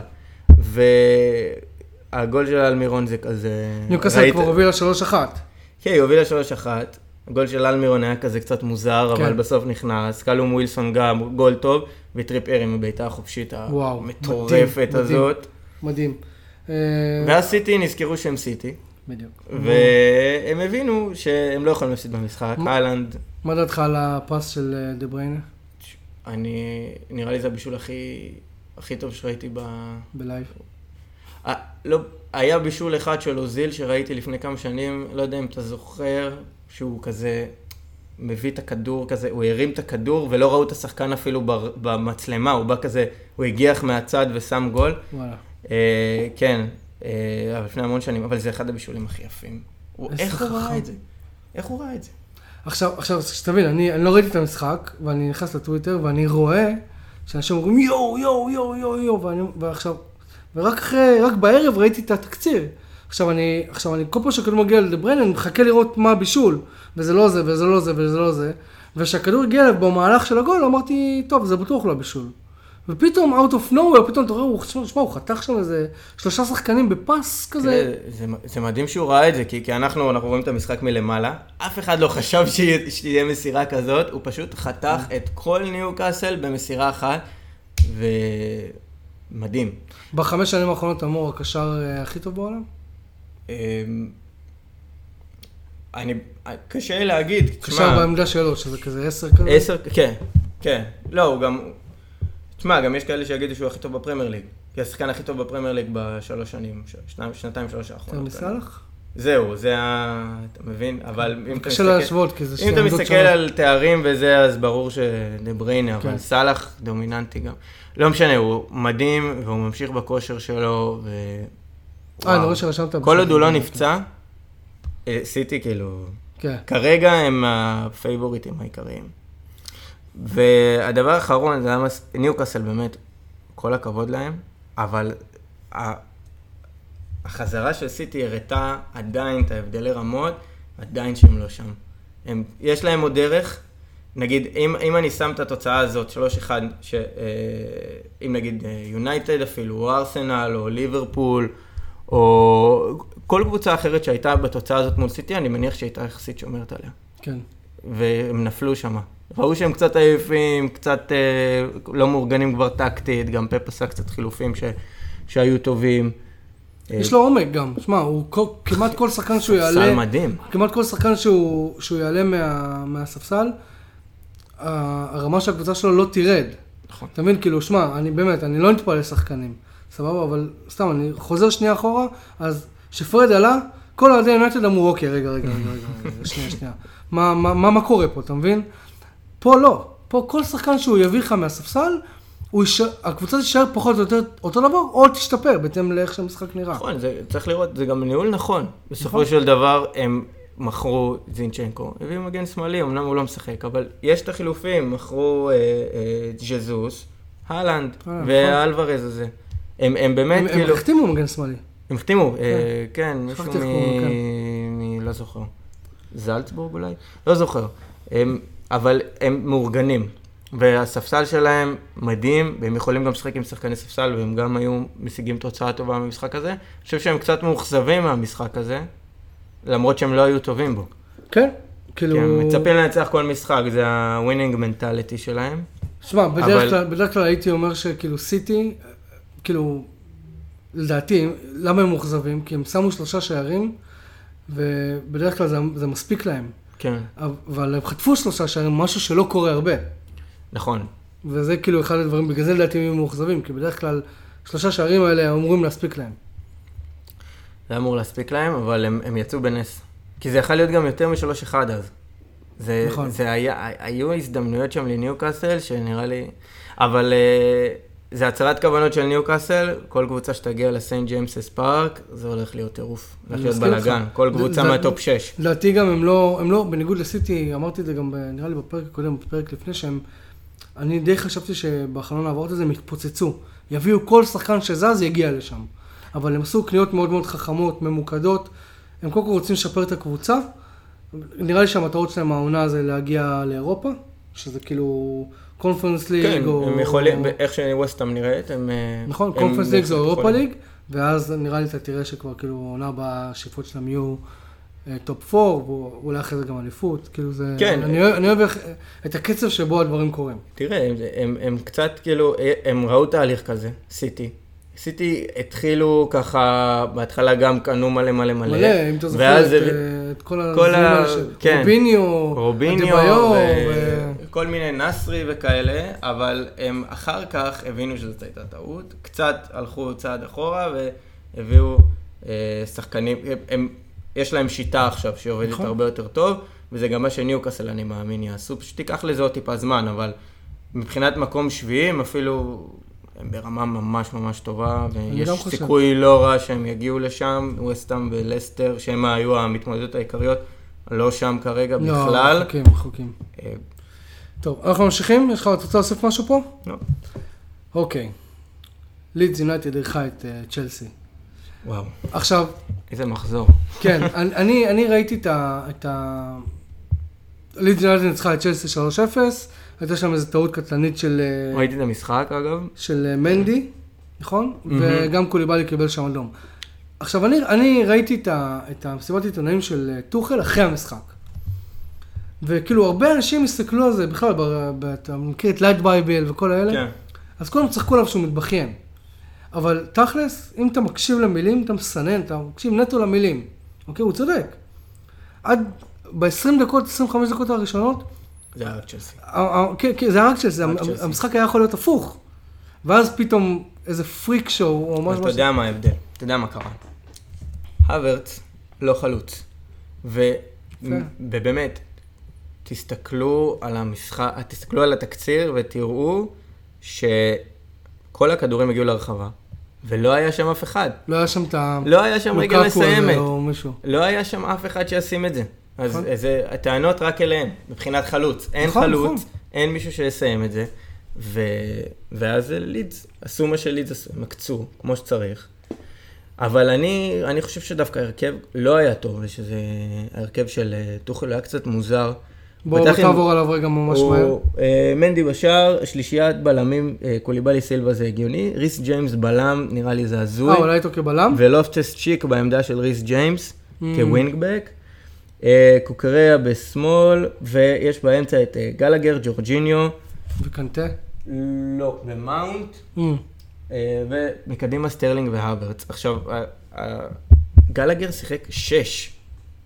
והגול של אלמירון זה כזה... ניוקאסל ראית- כבר הובילה 3-1. כן, היא הובילה 3-1. הגול של אלמירון היה כזה קצת מוזר, כן. אבל בסוף נכנס. קלום ווילסון גם, גול טוב, וטריפ אר עם הבעיטה החופשית המטורפת מדהים, מדהים. הזאת. מדהים. אה, ואז סיטי נזכרו שהם סיטי, בדיוק. והם הבינו שהם לא יכולים להפסיד במשחק. מה? אליענד, מה דעתך על הפס של אה, דה בריינה אני, נראה לי זה הבישול הכי, הכי טוב שראיתי ב... ב live? אה, לא, היה בישול אחד של אוזיל שראיתי לפני כמה שנים, לא יודע אם אתה זוכר, שהוא כזה מביא את הכדור כזה, הוא הרים את הכדור ולא ראו את השחקן אפילו בר- במצלמה, הוא בא כזה, הוא הגיח מהצד ושם גול. וואלה. אה, כן, לפני המון שנים, אבל זה אחד הבישולים הכי יפים. איך הוא ראה. את זה? איך הוא ראה את זה? עכשיו, עכשיו, שתבין, אני, אני לא ראיתי את המשחק, ואני נכנס לטוויטר, ואני רואה שאנשים אומרים יואו, יואו, יואו, יואו, יואו, ואני, ועכשיו, ורק אחרי, רק בערב ראיתי את התקציר. עכשיו אני, עכשיו אני, כל פעם שהכדור מגיע לדבריין, אני מחכה לראות מה הבישול, וזה לא זה, וזה לא זה, וזה לא זה, וכשהכדור הגיע אליו במהלך של הגול, אמרתי, טוב, זה בטוח לא בישול. ופתאום, out of nowhere, פתאום אתה רואה, הוא, שמע, שמע, הוא חתך שם איזה שלושה שחקנים בפס כזה. זה, זה מדהים שהוא ראה את זה, כי, כי אנחנו, אנחנו רואים את המשחק מלמעלה, אף אחד לא חשב שיה- שתהיה מסירה כזאת, הוא פשוט חתך את כל ניו קאסל במסירה אחת, ומדהים. בחמש שנים האחרונות אמור הקשר אה, הכי טוב בעולם? אני, קשה לי להגיד, קשר בעמדה שלו, שזה כזה עשר כזה? עשר, כן, כן. לא, הוא גם, תשמע, גם יש כאלה שיגידו שהוא הכי טוב בפרמייר ליג. כי השחקן הכי טוב בפרמייר ליג בשלוש שנים, שנתיים, שלוש האחרונות. יותר מסלאח? זהו, זה ה... אתה מבין? אבל אם אתה מסתכל... קשה להשוות, כי זה שתי. אם אתה מסתכל על תארים וזה, אז ברור שדה בריינה, אבל כן. סאלח דומיננטי גם. לא משנה, הוא מדהים, והוא ממשיך בכושר שלו, ו... אה, אני רואה שרשמת... כל עוד הוא לא נפצע, אה, סיטי כאילו... כן. כרגע הם הפייבוריטים העיקריים. והדבר האחרון, זה היה ניוקאסל באמת, כל הכבוד להם, אבל החזרה של סיטי הראתה עדיין את ההבדלי רמות, עדיין שהם לא שם. הם, יש להם עוד דרך, נגיד, אם, אם אני שם את התוצאה הזאת, 3-1, ש, אה, אם נגיד יונייטד אה, אפילו, או ארסנל, או ליברפול, או כל קבוצה אחרת שהייתה בתוצאה הזאת מול סיטי, אני מניח שהייתה יחסית שומרת עליה. כן. והם נפלו שם. ראו שהם קצת עייפים, קצת אה, לא מאורגנים כבר טקטית, גם פפ עשה קצת חילופים ש, שהיו טובים. יש לו עומק גם, שמע, הוא כל, כמעט כל שחקן שהוא יעלה, ספסל מדהים. כמעט כל שחקן שהוא, שהוא יעלה מה, מהספסל, הרמה של הקבוצה שלו לא תרד. נכון. אתה מבין, כאילו, שמע, אני באמת, אני לא נטפל לשחקנים, סבבה, אבל סתם, אני חוזר שנייה אחורה, אז כשפרד עלה, כל אוהדי יונטד אמרו, אוקיי, רגע, רגע, רגע, רגע, רגע, שנייה, שנייה. מה, מה, מה, מה קורה פה, אתה מבין? פה לא. פה כל שחקן שהוא יביא לך מהספסל, יישאר, הקבוצה תישאר פחות או יותר אותו דבר, או תשתפר, בהתאם לאיך שהמשחק נראה. נכון, זה, צריך לראות, זה גם ניהול נכון. בסופו נכון. של דבר, הם מכרו זינצ'נקו, הביאו מגן שמאלי, אמנם הוא לא משחק, אבל יש את החילופים, מכרו אה, אה, ג'זוס, הלנד אה, ואלוורז נכון. הזה. הם, הם באמת הם, כאילו... הם החתימו מגן שמאלי. הם החתימו, כן, אה, כן מישהו מ... מ... לא זוכר. זלצבורג אולי? לא זוכר. הם, אבל הם מאורגנים. והספסל שלהם מדהים, והם יכולים גם לשחק עם שחקני ספסל, והם גם היו משיגים תוצאה טובה במשחק הזה. אני חושב שהם קצת מאוכזבים מהמשחק הזה, למרות שהם לא היו טובים בו. כן, כאילו... כי הם מצפים לנצח כל משחק, זה ה winning mentality שלהם. שמע, בדרך, אבל... בדרך כלל הייתי אומר שכאילו סיטי, כאילו, לדעתי, למה הם מאוכזבים? כי הם שמו שלושה שערים, ובדרך כלל זה, זה מספיק להם. כן. אבל הם חטפו שלושה שערים, משהו שלא קורה הרבה. נכון. וזה כאילו אחד הדברים, בגלל זה לדעתי הם מאוכזבים, כי בדרך כלל שלושה שערים האלה אמורים להספיק להם. זה אמור להספיק להם, אבל הם, הם יצאו בנס. כי זה יכול להיות גם יותר משלוש אחד אז. זה, נכון. זה היה, היו הזדמנויות שם לניוקאסל, שנראה לי... אבל אה, זה הצהרת כוונות של ניוקאסל, כל קבוצה שתגיע לסיינט ג'יימס פארק, זה הולך להיות טירוף. הולך להיות בלאגן, כל קבוצה מה top 6. לדעתי גם הם לא, הם לא, בניגוד לסיטי, אמרתי את זה גם, נראה לי בפרק הקודם, בפרק לפני, שהם אני די חשבתי שבחלון העברות הזה הם יתפוצצו. יביאו כל שחקן שזז, יגיע לשם. אבל הם עשו קניות מאוד מאוד חכמות, ממוקדות. הם קודם כל רוצים לשפר את הקבוצה. נראה לי שהמטרות שלהם העונה זה להגיע לאירופה, שזה כאילו קונפרנס ליג כן, או... כן, הם יכולים, איך שווסטהאם נראית, הם... נכון, קונפרנס ליג זה אירופה ליג, ואז נראה לי אתה תראה שכבר כאילו עונה בשאיפות שלהם יהיו... top 4, ואולי אחרי זה גם אליפות, כאילו זה... כן. אני, אני אוהב את הקצב שבו הדברים קורים. תראה, הם, הם, הם קצת כאילו, הם ראו תהליך כזה, סיטי. סיטי התחילו ככה, בהתחלה גם קנו מלא מלא מלא. מלא, אם אתה זוכר את, זה... את כל הדברים האלה של כן. רוביניו, רוביניו, וכל ו... מיני נסרי וכאלה, אבל הם אחר כך הבינו שזאת הייתה טעות, קצת הלכו צעד אחורה והביאו אה, שחקנים, הם יש להם שיטה עכשיו שעובדת נכון. הרבה יותר טוב, וזה גם מה שניוקאסל אני מאמין יעשו, פשוט תיקח לזה עוד טיפה זמן, אבל מבחינת מקום שביעי הם אפילו, הם ברמה ממש ממש טובה, ויש סיכוי לא רע שהם יגיעו לשם, ווסטאם ולסטר, שהם היו המתמודדות העיקריות, לא שם כרגע לא, בכלל. לא, רחוקים, רחוקים. טוב, אנחנו ממשיכים? יש לך, אתה רוצה להוסיף משהו פה? לא. אוקיי. לידס יונייטד אירחה את אה, צ'לסי. וואו. עכשיו... איזה מחזור. כן, אני, אני ראיתי את ה... את ה... לידס יונתן ניצחה את צ'לסי 3-0, הייתה שם איזו טעות קטלנית של... אה, ראיתי את המשחק אגב. של אה, מנדי, נכון? Mm-hmm. וגם קוליבאלי קיבל שם אדום. עכשיו, אני, אני ראיתי את, ה, את המסיבת עיתונאים של טוחל אחרי המשחק. וכאילו, הרבה אנשים הסתכלו על זה, בכלל, אתה מכיר את late bible וכל האלה? כן. אז כולם צחקו עליו שהוא מתבכיין. אבל תכלס, אם אתה מקשיב למילים, אתה מסנן, אתה מקשיב נטו למילים. אוקיי, הוא צודק. עד ב-20 דקות, 25 דקות הראשונות, זה היה רק צ'לסי. כן, כן, זה היה רק צ'לסי. המשחק היה יכול להיות הפוך. ואז פתאום איזה freak show, או משהו, אתה יודע מה ההבדל, אתה יודע מה קרה. האברץ לא חלוץ. ובאמת, תסתכלו על המשחק, תסתכלו על התקציר ותראו שכל הכדורים הגיעו לרחבה, ולא היה שם אף אחד. לא היה שם את ה... לא היה שם הזה מסיימת. או. לא היה שם אף אחד שישים את זה. אז נכון. זה הטענות רק אליהם, מבחינת חלוץ. אין נכון, חלוץ, נכון. אין מישהו שיסיים את זה. ו... ואז לידס, עשו מה שלידס עשו, הם עקצו, כמו שצריך. אבל אני, אני חושב שדווקא ההרכב לא היה טוב, ושזה ההרכב של אה, טוחל היה קצת מוזר. בואו עם- תעבור עליו רגע ממש מהר. אה, מנדי בשער, שלישיית בלמים, אה, קוליבאלי סילבה זה הגיוני, ריס ג'יימס בלם, נראה לי זה הזוי. אה, אולי איתו כבלם? ולופטוס צ'יק בעמדה של ריס ג'יימס, Mm. כ wingback. אה, קוקוריה בשמאל, ויש באמצע את אה, גלגר, ג'ורג'יניו. וקנטה? לא, ומאונט. Mm. אה, ומקדימה סטרלינג והאברץ. עכשיו, ה- ה- גלגר שיחק שש.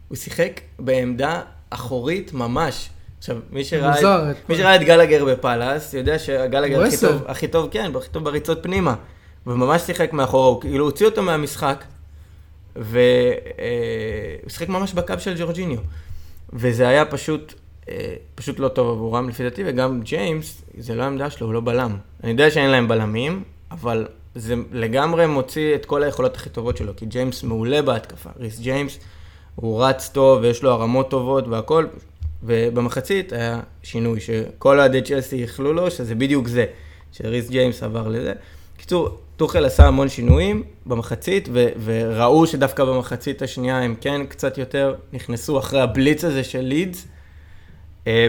הוא שיחק בעמדה אחורית ממש. עכשיו, מי שראה, מוזר, את, מי שראה את גלגר בפאלאס, יודע שהגלגר הוא הכי. טוב, הכי טוב, כן, הכי טוב בריצות פנימה. וממש שיחק מאחורה, הוא כאילו הוציא אותו מהמשחק, והוא שיחק ממש בקו של ג'ורג'יניו. וזה היה פשוט, אה, פשוט לא טוב עבורם לפי דעתי, וגם ג'יימס, זה לא העמדה שלו, הוא לא בלם. אני יודע שאין להם בלמים, אבל זה לגמרי מוציא את כל היכולות הכי טובות שלו, כי ג'יימס מעולה בהתקפה. ריס ג'יימס, הוא רץ טוב ויש לו הרמות טובות והכל, ובמחצית היה שינוי, שכל אוהדי צ'לסי איחלו לו, שזה בדיוק זה, שריס ג'יימס עבר לזה. קיצור, טוחל עשה המון שינויים במחצית, ו- וראו שדווקא במחצית השנייה הם כן קצת יותר נכנסו אחרי הבליץ הזה של לידס. אה,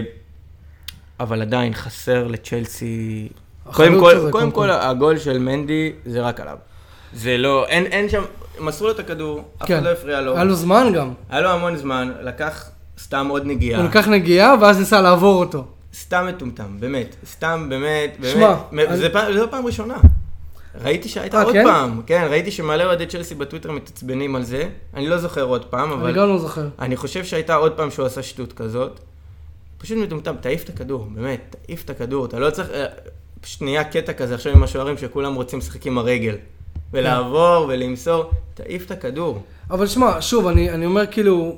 אבל עדיין חסר לצ'לסי. קודם כל, קודם כל, הגול של מנדי זה רק עליו. זה לא, אין, אין שם, מסרו לו את הכדור, אף כן. אחד לא הפריע לו. היה לו זמן גם. היה לו המון זמן, לקח סתם עוד נגיעה. הוא לקח נגיעה ואז ניסה לעבור אותו. סתם מטומטם, באמת. סתם, באמת, באמת. שמע, אני- זה פעם- לא פעם ראשונה. ראיתי שהייתה אה, עוד כן? פעם. כן, ראיתי שמלא אוהדי צ'לסי בטוויטר מתעצבנים על זה. אני לא זוכר עוד פעם, אני אבל גם לא זוכר. אני חושב שהייתה עוד פעם שהוא עשה שטות כזאת. פשוט מטומטם, תעיף את הכדור, באמת, תעיף את הכדור. אתה לא צריך... אה, פשוט נהיה קטע כזה עכשיו עם השוערים שכולם רוצים לשחק עם הרגל. ולעבור ולמסור, תעיף את הכדור. אבל שמע, שוב, אני, אני אומר כאילו,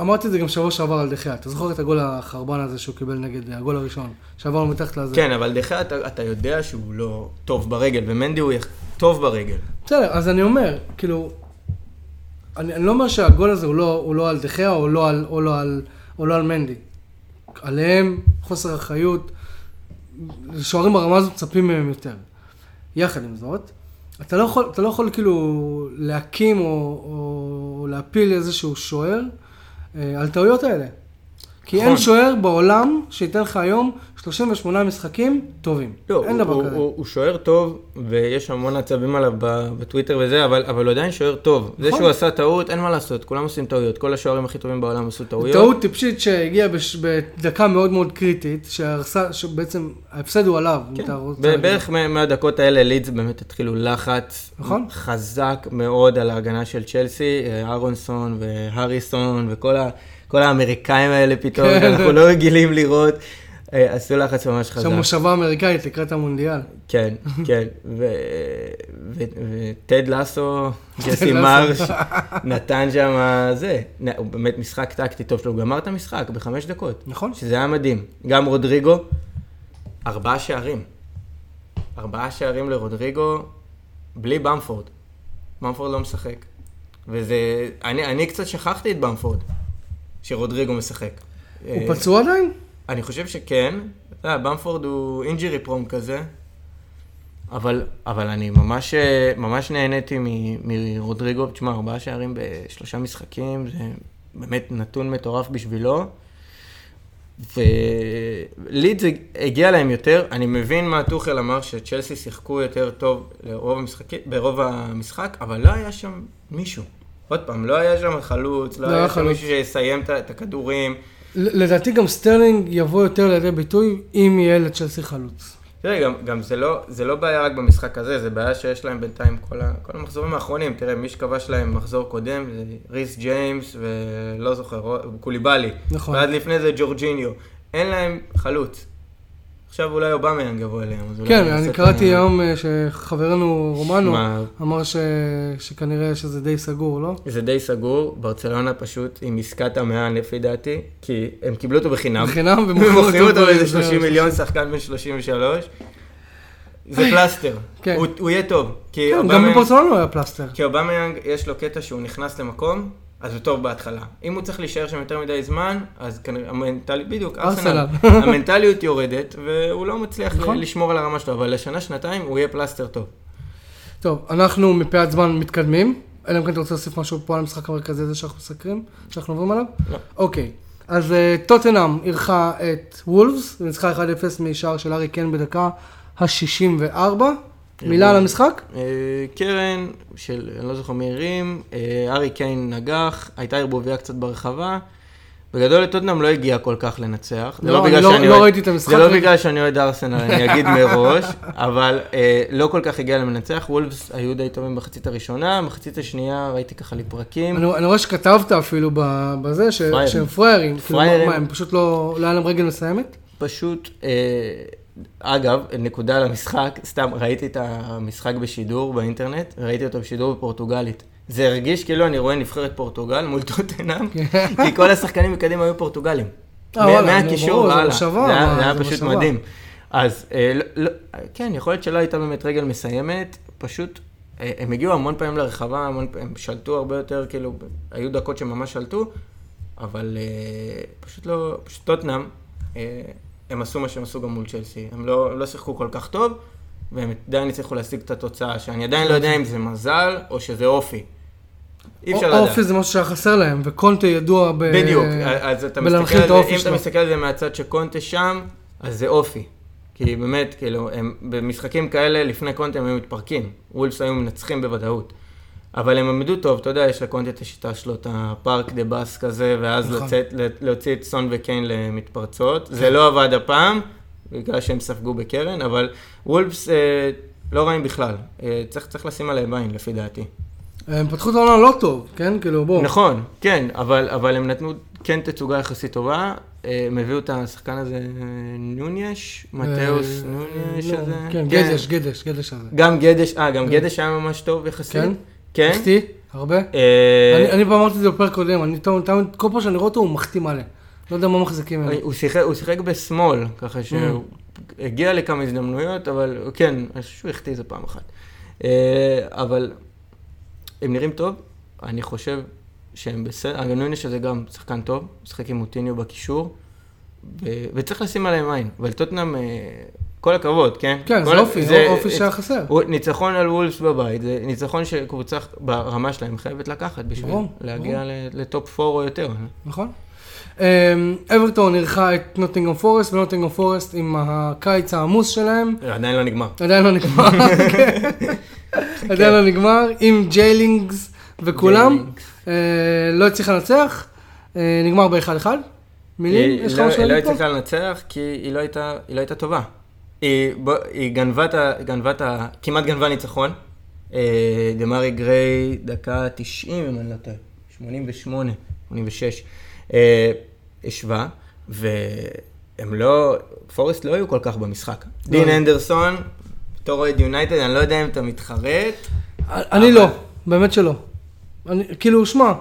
אמרתי את זה גם שבוע שעבר על דחיה. אתה זוכר את הגול החרבן הזה שהוא קיבל נגד, הגול הראשון, שעברנו מתחת לזה? כן, אבל דחה אתה, אתה יודע שהוא לא טוב ברגל, ומנדי הוא יח- טוב ברגל. בסדר, אז אני אומר, כאילו, אני, אני לא אומר שהגול הזה הוא לא, הוא לא על דחיה או לא על, או לא על, או לא על מנדי. עליהם, חוסר אחריות, שוערים ברמה הזאת מצפים מהם יותר. יחד עם זאת, אתה לא יכול, אתה לא יכול כאילו להקים או, או להפיל איזשהו שוער אה, על טעויות האלה. כי אין נכון. שוער בעולם שייתן לך היום 38 משחקים טובים. לא, אין הוא, דבר הוא, כזה. הוא, הוא שוער טוב, ויש המון עצבים עליו בטוויטר וזה, אבל, אבל הוא עדיין שוער טוב. זה נכון. שהוא עשה טעות, אין מה לעשות, כולם עושים טעויות. כל השוערים הכי טובים בעולם עשו טעויות. טעות טיפשית שהגיעה בש... בדקה מאוד מאוד קריטית, שהרסה, שבעצם ההפסד הוא עליו. כן. בערך מה- מהדקות האלה לידס באמת התחילו לחץ נכון. חזק מאוד על ההגנה של צ'לסי, אה, אהרונסון והריסון וכל ה, כל האמריקאים האלה פתאום, כן. שאנחנו לא רגילים לראות, אה, עשו לחץ ממש חזק. שם מושבה אמריקאית לקראת המונדיאל. כן, כן, וטד לסו, ג'סי. מרש, נתן שם זה, הוא באמת משחק טקטי טוב שלו, הוא גמר את המשחק בחמש דקות, נכון? שזה היה מדהים. גם רודריגו, ארבעה שערים. ארבעה שערים לרודריגו, בלי במפורד. במפורד לא משחק. וזה, אני, אני קצת שכחתי את במפורד, שרודריגו משחק. הוא אה, פצוע עדיין? אני חושב שכן. אתה יודע, במפורד הוא אינג'רי פרום כזה. אבל, אבל אני ממש, אה, ממש נהניתי מ- מרודריגו. תשמע, ארבעה שערים בשלושה משחקים, זה באמת נתון מטורף בשבילו. ולידס הגיע להם יותר, אני מבין מה טוחל אמר שצ'לסי שיחקו יותר טוב לרוב המשחק, ברוב המשחק, אבל לא היה שם מישהו. עוד פעם, לא היה שם חלוץ, לא, לא היה שם. מישהו שיסיים את הכדורים. לדעתי גם סטרלינג יבוא יותר לידי ביטוי אם יהיה לצ'לסי חלוץ. תראה, גם, גם זה, לא, זה לא בעיה רק במשחק הזה, זה בעיה שיש להם בינתיים כל, ה, כל המחזורים האחרונים. תראה, מי שכבש להם מחזור קודם זה ריס ג'יימס ולא זוכר, קוליבאלי. נכון. ועד לפני זה ג'ורג'יניו. אין להם חלוץ. עכשיו אולי אובמה יבוא אליהם. כן, אני את קראתי היום אה, שחברנו רומנו אמר. שכנראה שזה די סגור, לא? זה די סגור, ברצלונה פשוט עם עסקת המאה לפי דעתי, כי הם קיבלו אותו בחינם. בחינם ומוכרים אותו באיזה ב- 30 מיליון, שחקן בן 33. זה פלסטר. כן. הוא- יהיה טוב. כן, גם בברצלונה הוא היה פלסטר. כי אובמיאנג, יש לו קטע שהוא נכנס למקום, אז הוא טוב בהתחלה. אם הוא צריך להישאר שם יותר מדי זמן, אז כנראה, המנטליות, בדיוק, ארסנל. המנטליות יורדת, והוא לא מצליח נכון. לשמור על הרמה שלו, אבל לשנה, שנתיים, הוא יהיה פלסטר טוב. טוב, אנחנו מפאת זמן מתקדמים, אלא אם כן אתה רוצה להוסיף משהו פה על המשחק המרכזי הזה שאנחנו מסקרים, שאנחנו עוברים עליו? לא. אוקיי, אז אה, טוטנאם אירחה את וולפס, וניצחה 1-0 משער של ארי קן בדקה ה-64. מילה על המשחק? אה, קרן של, אני לא זוכר מי הרים, אה, ארי קיין נגח, הייתה ערבוביה קצת ברחבה. בגדול לטוטנאם לא הגיע כל כך לנצח. לא, לא- לא אוהד- ראיתי את המשחק. זה לא בגלל שאני אוהד ארסנל, אני אגיד מראש, אבל אה, לא כל כך הגיע למנצח. וולפס היו די טובים במחצית הראשונה, במחצית השנייה ראיתי ככה לפרקים. אני, רואה שכתבת אפילו בזה. שהם פראיירים. כאילו. מה, הם פשוט לא, לא היה להם רגל מסיימת? פשוט, אה, אגב, נקודה על המשחק, סתם ראיתי את המשחק בשידור באינטרנט, ראיתי אותו בשידור בפורטוגלית. זה הרגיש כאילו אני רואה נבחרת פורטוגל מול טוטנאם, כי כל השחקנים מקדימה היו פורטוגלים. כן. אה, מהקישור ברור, זה היה- פשוט. מדהים. אז אה, לא- לא- כן, יכול להיות שלא הייתה באמת רגל מסיימת, פשוט אה, הם הגיעו המון פעמים לרחבה, המון פעמים, הם שלטו הרבה יותר, כאילו, היו דקות שממש שלטו, אבל פשוט לא, פשוט טוטנאם, הם עשו מה שהם עשו גם מול צ'לסי, הם לא, הם לא שיחקו כל כך טוב, והם עדיין הצליחו להשיג את התוצאה, שאני עדיין לא יודע אם זה מזל או שזה אופי. אי אפשר לדעת. אופי זה משהו שהיה חסר להם, וקונטה ידוע ב... בדיוק, אז אתה מסתכל על זה, אם אתה. מסתכל על זה מהצד שקונטה שם, אז זה אופי. כי באמת, כאילו, הם במשחקים כאלה, לפני קונטה הם היו מתפרקים. וולפס היו מנצחים בוודאות. אבל הם עמדו טוב, אתה יודע, יש לקונטה את השיטה שלו, את הפארק דה באס כזה, ואז נכון. לצאת, להוציא את סון וקיין למתפרצות. זה לא עבד הפעם, בגלל שהם ספגו בקרן, אבל וולפס אה, לא רעים בכלל. אה, צריך, צריך לשים עליהם עין, לפי דעתי. הם פתחו את העונה לא טוב, כן? כאילו, בואו. נכון, כן, אבל, אבל הם נתנו כן תצוגה יחסית טובה. אה, הם הביאו את השחקן הזה, נוניש, מתאוס אה, נוניש לא, הזה. כן, גדש, גדש, גדש הזה. גם גדש, אה, גם כן. גדש היה ממש טוב יחסית. כן? כן. החטיא? הרבה? אה, אני פעם אמרתי את זה בפרק קודם, אני תמיד, כל פעם שאני רואה אותו הוא מחטיא מלא. לא יודע מה מחזיקים ממנו. הוא שיחק, בשמאל, ככה שהוא הגיע לכמה הזדמנויות, אבל כן, אני חושב שהוא החטיא איזה פעם אחת. אה, אבל הם נראים טוב, אני חושב שהם בסדר, אגב נוניש הזה גם שחקן טוב, משחק עם מוטיניו בקישור, ו- וצריך לשים עליהם עין, אבל טוטנאם, אה, כל הכבוד, כן? כן, זה אופי, אופי שהיה חסר. ניצחון על וולפס בבית, זה ניצחון שקבוצה ברמה שלהם חייבת לקחת בשביל ברור, להגיע ל- לטופ 4 או יותר. נכון. אמ, אברטון אירחה את נוטינגרם פורסט, ונוטינגרם פורסט עם הקיץ העמוס שלהם, עדיין לא נגמר. עדיין לא נגמר, כן. עדיין לא נגמר, עם ג'יילינגס וכולם. אה, לא הצליחה לנצח, אה, נגמר ב-1-1. מילים? היא יש לך לא- משהו היא לא להגיד פה? הצליחה לנצח כי היא לא הייתה, היא לא הייתה טובה. היא, היא גנבה את ה... גנבה את ה... כמעט גנבה ניצחון. אה, דמרי גריי, דקה 90 אם אני לא טועה. 88, 86. אה, השווה, והם לא... פורסט לא היו כל כך במשחק. דין אנדרסון, בתור אוהד יונייטד, אני לא יודע אם אתה מתחרט. אני לא, באמת שלא. כאילו, שמע,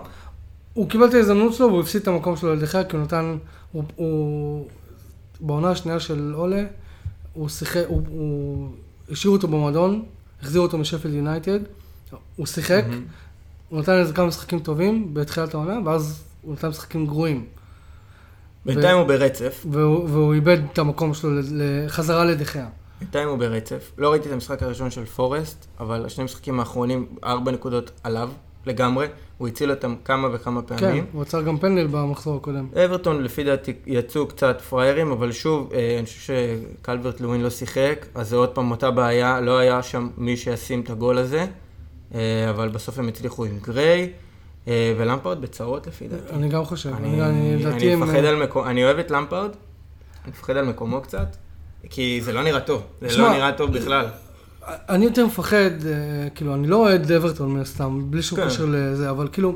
הוא קיבל את ההזדמנות שלו והוא הפסיד את המקום שלו לדחיה, כי הוא נתן, הוא בעונה השנייה של אולה, הוא שיחק, הוא, הוא השאיר אותו במועדון, החזיר אותו משפלד יונייטד, הוא שיחק, הוא נתן איזה כמה משחקים טובים בתחילת העונה, ואז הוא נתן משחקים גרועים. בינתיים הוא ברצף. והוא, והוא איבד את המקום שלו לחזרה לדחיה. בינתיים הוא ברצף. לא ראיתי את המשחק הראשון של פורסט, אבל השני המשחקים האחרונים, ארבע נקודות עליו לגמרי. הוא הציל אותם כמה וכמה כן, פעמים. הוא עצר גם פנדל במחזור הקודם. אברטון לפי דעתי יצאו קצת פראיירים, אבל שוב, אה, אני חושב שקלברט לווין לא שיחק, אז זה עוד פעם אותה בעיה, לא היה שם מי שישים את הגול הזה, אה, אבל בסוף הם הצליחו עם גריי, אה, ולמפרד בצרות לפי דעתי. אני גם חושב, אני, אני, אני, אני הם... מפחד על מקומו, אני אוהב את למפארד, אני מפחד על מקומו קצת. כי זה לא נראה טוב. זה שמע, לא נראה טוב בכלל. אני יותר מפחד, אה, כאילו, אני לא אוהד אברטון מן הסתם, בלי שום כן. קשר לזה, אבל כאילו,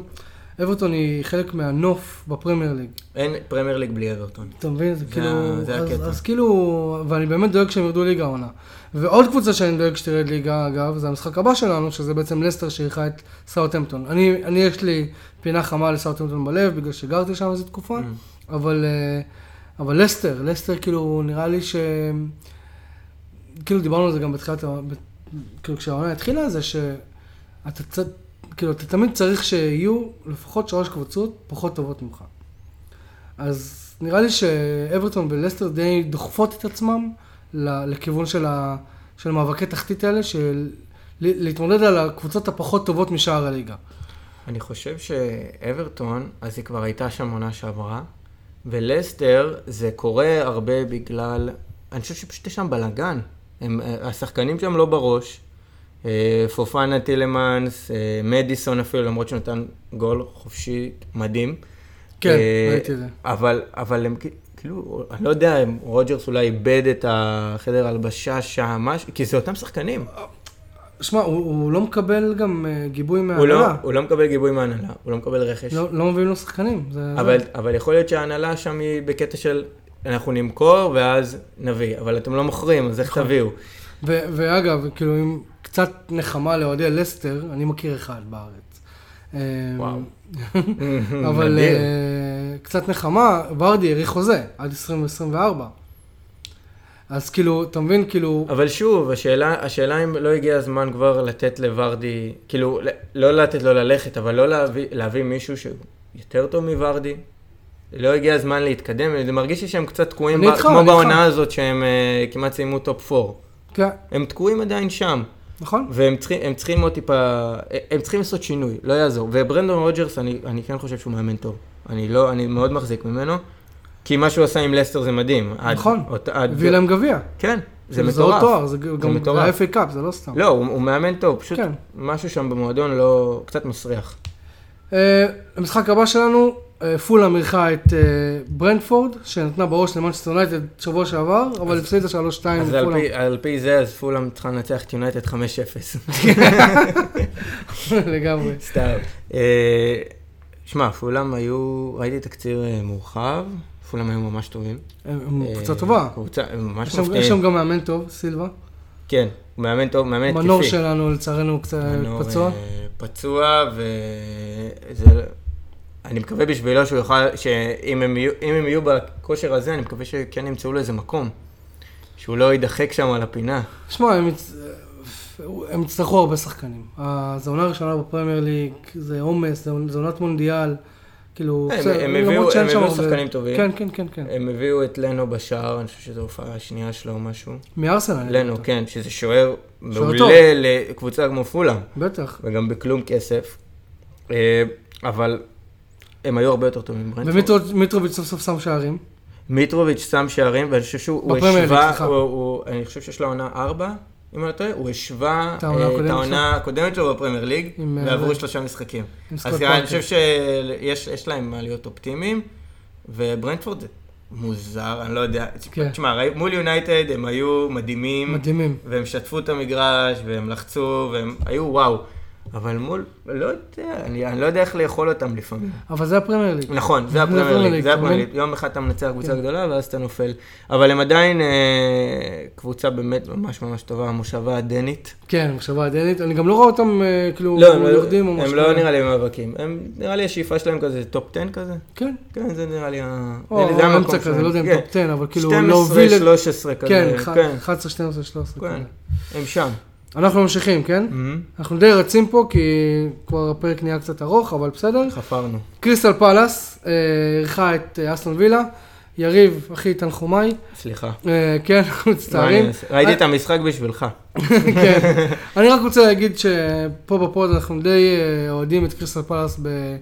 אברטון היא חלק מהנוף בפרמייר ליג. אין פרמייר ליג בלי אברטון. אתה מבין? זה זה כאילו... זה אז- הקטע. אז כאילו... ואני באמת דואג שהם ירדו ליגה העונה. ועוד קבוצה שאני דואג שתרד ליגה, אגב, זה המשחק הבא שלנו, שזה בעצם לסטר שאירחה את סאוטהמפטון. אני, אני יש לי פינה חמה לסאוטהמפטון בלב, בגלל שגרתי שם איזו תקופה, Mm. אבל, אה, אבל לסטר, לסטר כאילו, נראה לי ש... כאילו דיברנו על זה גם בתחילת, כאילו כשהעונה התחילה, זה שאתה. כאילו, אתה תמיד צריך שיהיו לפחות שלוש קבוצות פחות טובות ממך. אז נראה לי שאברטון ולסטר די דוחפות את עצמם לכיוון של, ה... של מאבקי תחתית האלה, של להתמודד על הקבוצות הפחות טובות משאר הליגה. אני חושב שאברטון, אז היא כבר הייתה שם עונה שעברה, ולסטר זה קורה הרבה בגלל, אני חושב שפשוט יש שם בלאגן. הם, אה, השחקנים שם לא בראש. אה, פופנה טילמנס, אה, מדיסון אפילו, למרות שנתן גול חופשי מדהים. כן, ראיתי את זה. אבל, אבל הם כאילו, אני לא יודע, אם רוג'רס אולי איבד את החדר הלבשה שם, משהו, כי זה אותם שחקנים. שמע, הוא, הוא לא מקבל גם גיבוי הוא לא, מההנהלה. הוא לא מקבל גיבוי מהנהלה, הוא לא מקבל רכש. לא, לא מביאים לו שחקנים. זה, אבל, זה. אבל יכול להיות שההנהלה שם היא בקטע של אנחנו נמכור ואז נביא, אבל אתם לא מוכרים, אז איך נכון. תביאו? ו- ואגב, כאילו, עם קצת נחמה לאוהדי לסטר, אני מכיר אחד בארץ. אה, וואו. אבל. אה, קצת נחמה, ורדי האריך חוזה עד 2024. אז כאילו, אתה מבין, כאילו, אבל שוב, השאלה, השאלה אם לא הגיע הזמן כבר לתת לוורדי, כאילו, לא לתת לו ללכת, אבל לא להביא, להביא מישהו שהוא יותר טוב מוורדי. לא הגיע הזמן להתקדם, זה מרגיש לי שהם קצת תקועים, ב- כמו בעונה. הזאת שהם אה, כמעט סיימו טופ 4. כן, הם תקועים עדיין שם. נכון? והם צריכים, הם צריכים עוד טיפה, הם צריכים לעשות שינוי, לא יעזור. וברנדון רוג'רס, אני, אני כן חושב שהוא מאמן טוב. אני לא, אני מאוד מחזיק ממנו, כי מה שהוא עשה עם לסטר זה מדהים. נכון. הביא להם גביע. כן, זה כאילו, מטורף. עוד תואר, זה גם. ה-FA Cup, זה לא סתם. לא, הוא, הוא מאמן טוב, פשוט כן. משהו שם במועדון לא, קצת מסריח. אה, המשחק הבא שלנו, אה, פולאם אירחה את אה, ברנדפורד, שנתנה בראש למנצ'סטר יונייטד שבוע שעבר, אבל הפסידה 3-2 אז על לפולאם. פי, על פי זה, אז פולאם צריכה לנצח את יונייטד 5-0. לגמרי. סתם. אה, שמע, פולאם היו, ראיתי תקציר אה, מורחב, פולאם היו ממש טובים. הם אה, קבוצה טובה. קבוצה, הם ממש שם- יש מפתיעים. שם גם מאמן טוב, סילבה. כן, הוא מאמן טוב, מאמן התקפי. מנור שלנו, לצערנו, הוא קצת מנור, פצוע. אה, פצוע, וזה... אני מקווה בשבילו שהוא יוכל, שאם הם יהיו, אם הם יהיו בכושר הזה, אני מקווה שכן ימצאו לו איזה מקום. שהוא לא יידחק שם על הפינה. שמע, הם יצ- הם יצטרכו הרבה שחקנים. זו עונה ראשונה בפרמייר ליג, זה עומס, זו עונת מונדיאל. כאילו, הם- בסדר, הם למרות הביאו- הם שחקנים טובים. כן, כן, כן, כן. הם הביאו את לנו בשער, אני חושב שזו הופעה השנייה שלו או משהו. מארסנל. לנו. כן, שזה שוער. מעולה לקבוצה כמו פולאם, בטח. וגם בכלום כסף. אה, אבל הם היו הרבה יותר טובים מברנדפורד. ומיטרוביץ' סוף סוף שם שערים. מיטרוביץ' שם שערים, ואני חושב שהוא השווה, אני חושב שיש לו עונה ארבע, אם אני לא טועה, הוא השווה את העונה אה, הקודמת שלו בפרמייר ליג, אה, ועברו שלושה משחקים. אז אני. חושב שיש יש להם מה להיות אופטימיים, וברנדפורד זה מוזר, אני לא יודע. כן. תשמע, מול יונייטד הם היו מדהימים, מדהימים. והם שטפו את המגרש, והם לחצו, והם היו וואו. אבל מול, לא יודע, אני, אני לא יודע איך לאכול אותם לפעמים. אבל זה הפרמייר ליג. נכון, זה הפרמייר ליג, זה הפרמייר? ליג. יום אחד אתה מנצח קבוצה כן. גדולה, ואז אתה נופל. אבל הם עדיין אה, קבוצה באמת ממש ממש טובה, המושבה הדנית. כן, המושבה הדנית. אני גם לא רואה אותם אה, כאילו לא, הם לא- יורדים או הם משהו. לא כזה. נראה לי מאבקים. הם, נראה לי השאיפה שלהם כזה top 10 כזה. כן. כן, זה נראה לי ה... או זה המקום כזה, שלהם. לא יודע אם כן. top 10, אבל כאילו 12, להוביל... את- 13 כזה. כן, כן, 11, 12, 13. כן, כזה. הם שם. אנחנו ממשיכים, כן? מהמם. אנחנו די רצים פה, כי כבר הפרק נהיה קצת ארוך, אבל בסדר. חפרנו. קריסטל פאלאס אה, אירחה את אה, אסטון וילה. יריב, אחי תנחומיי. סליחה. אה, כן, אנחנו מצטערים. ראיתי את המשחק בשבילך. כן. אני רק רוצה להגיד שפה בפוד אנחנו די אה, אוהדים את קריסטל פלאס ב-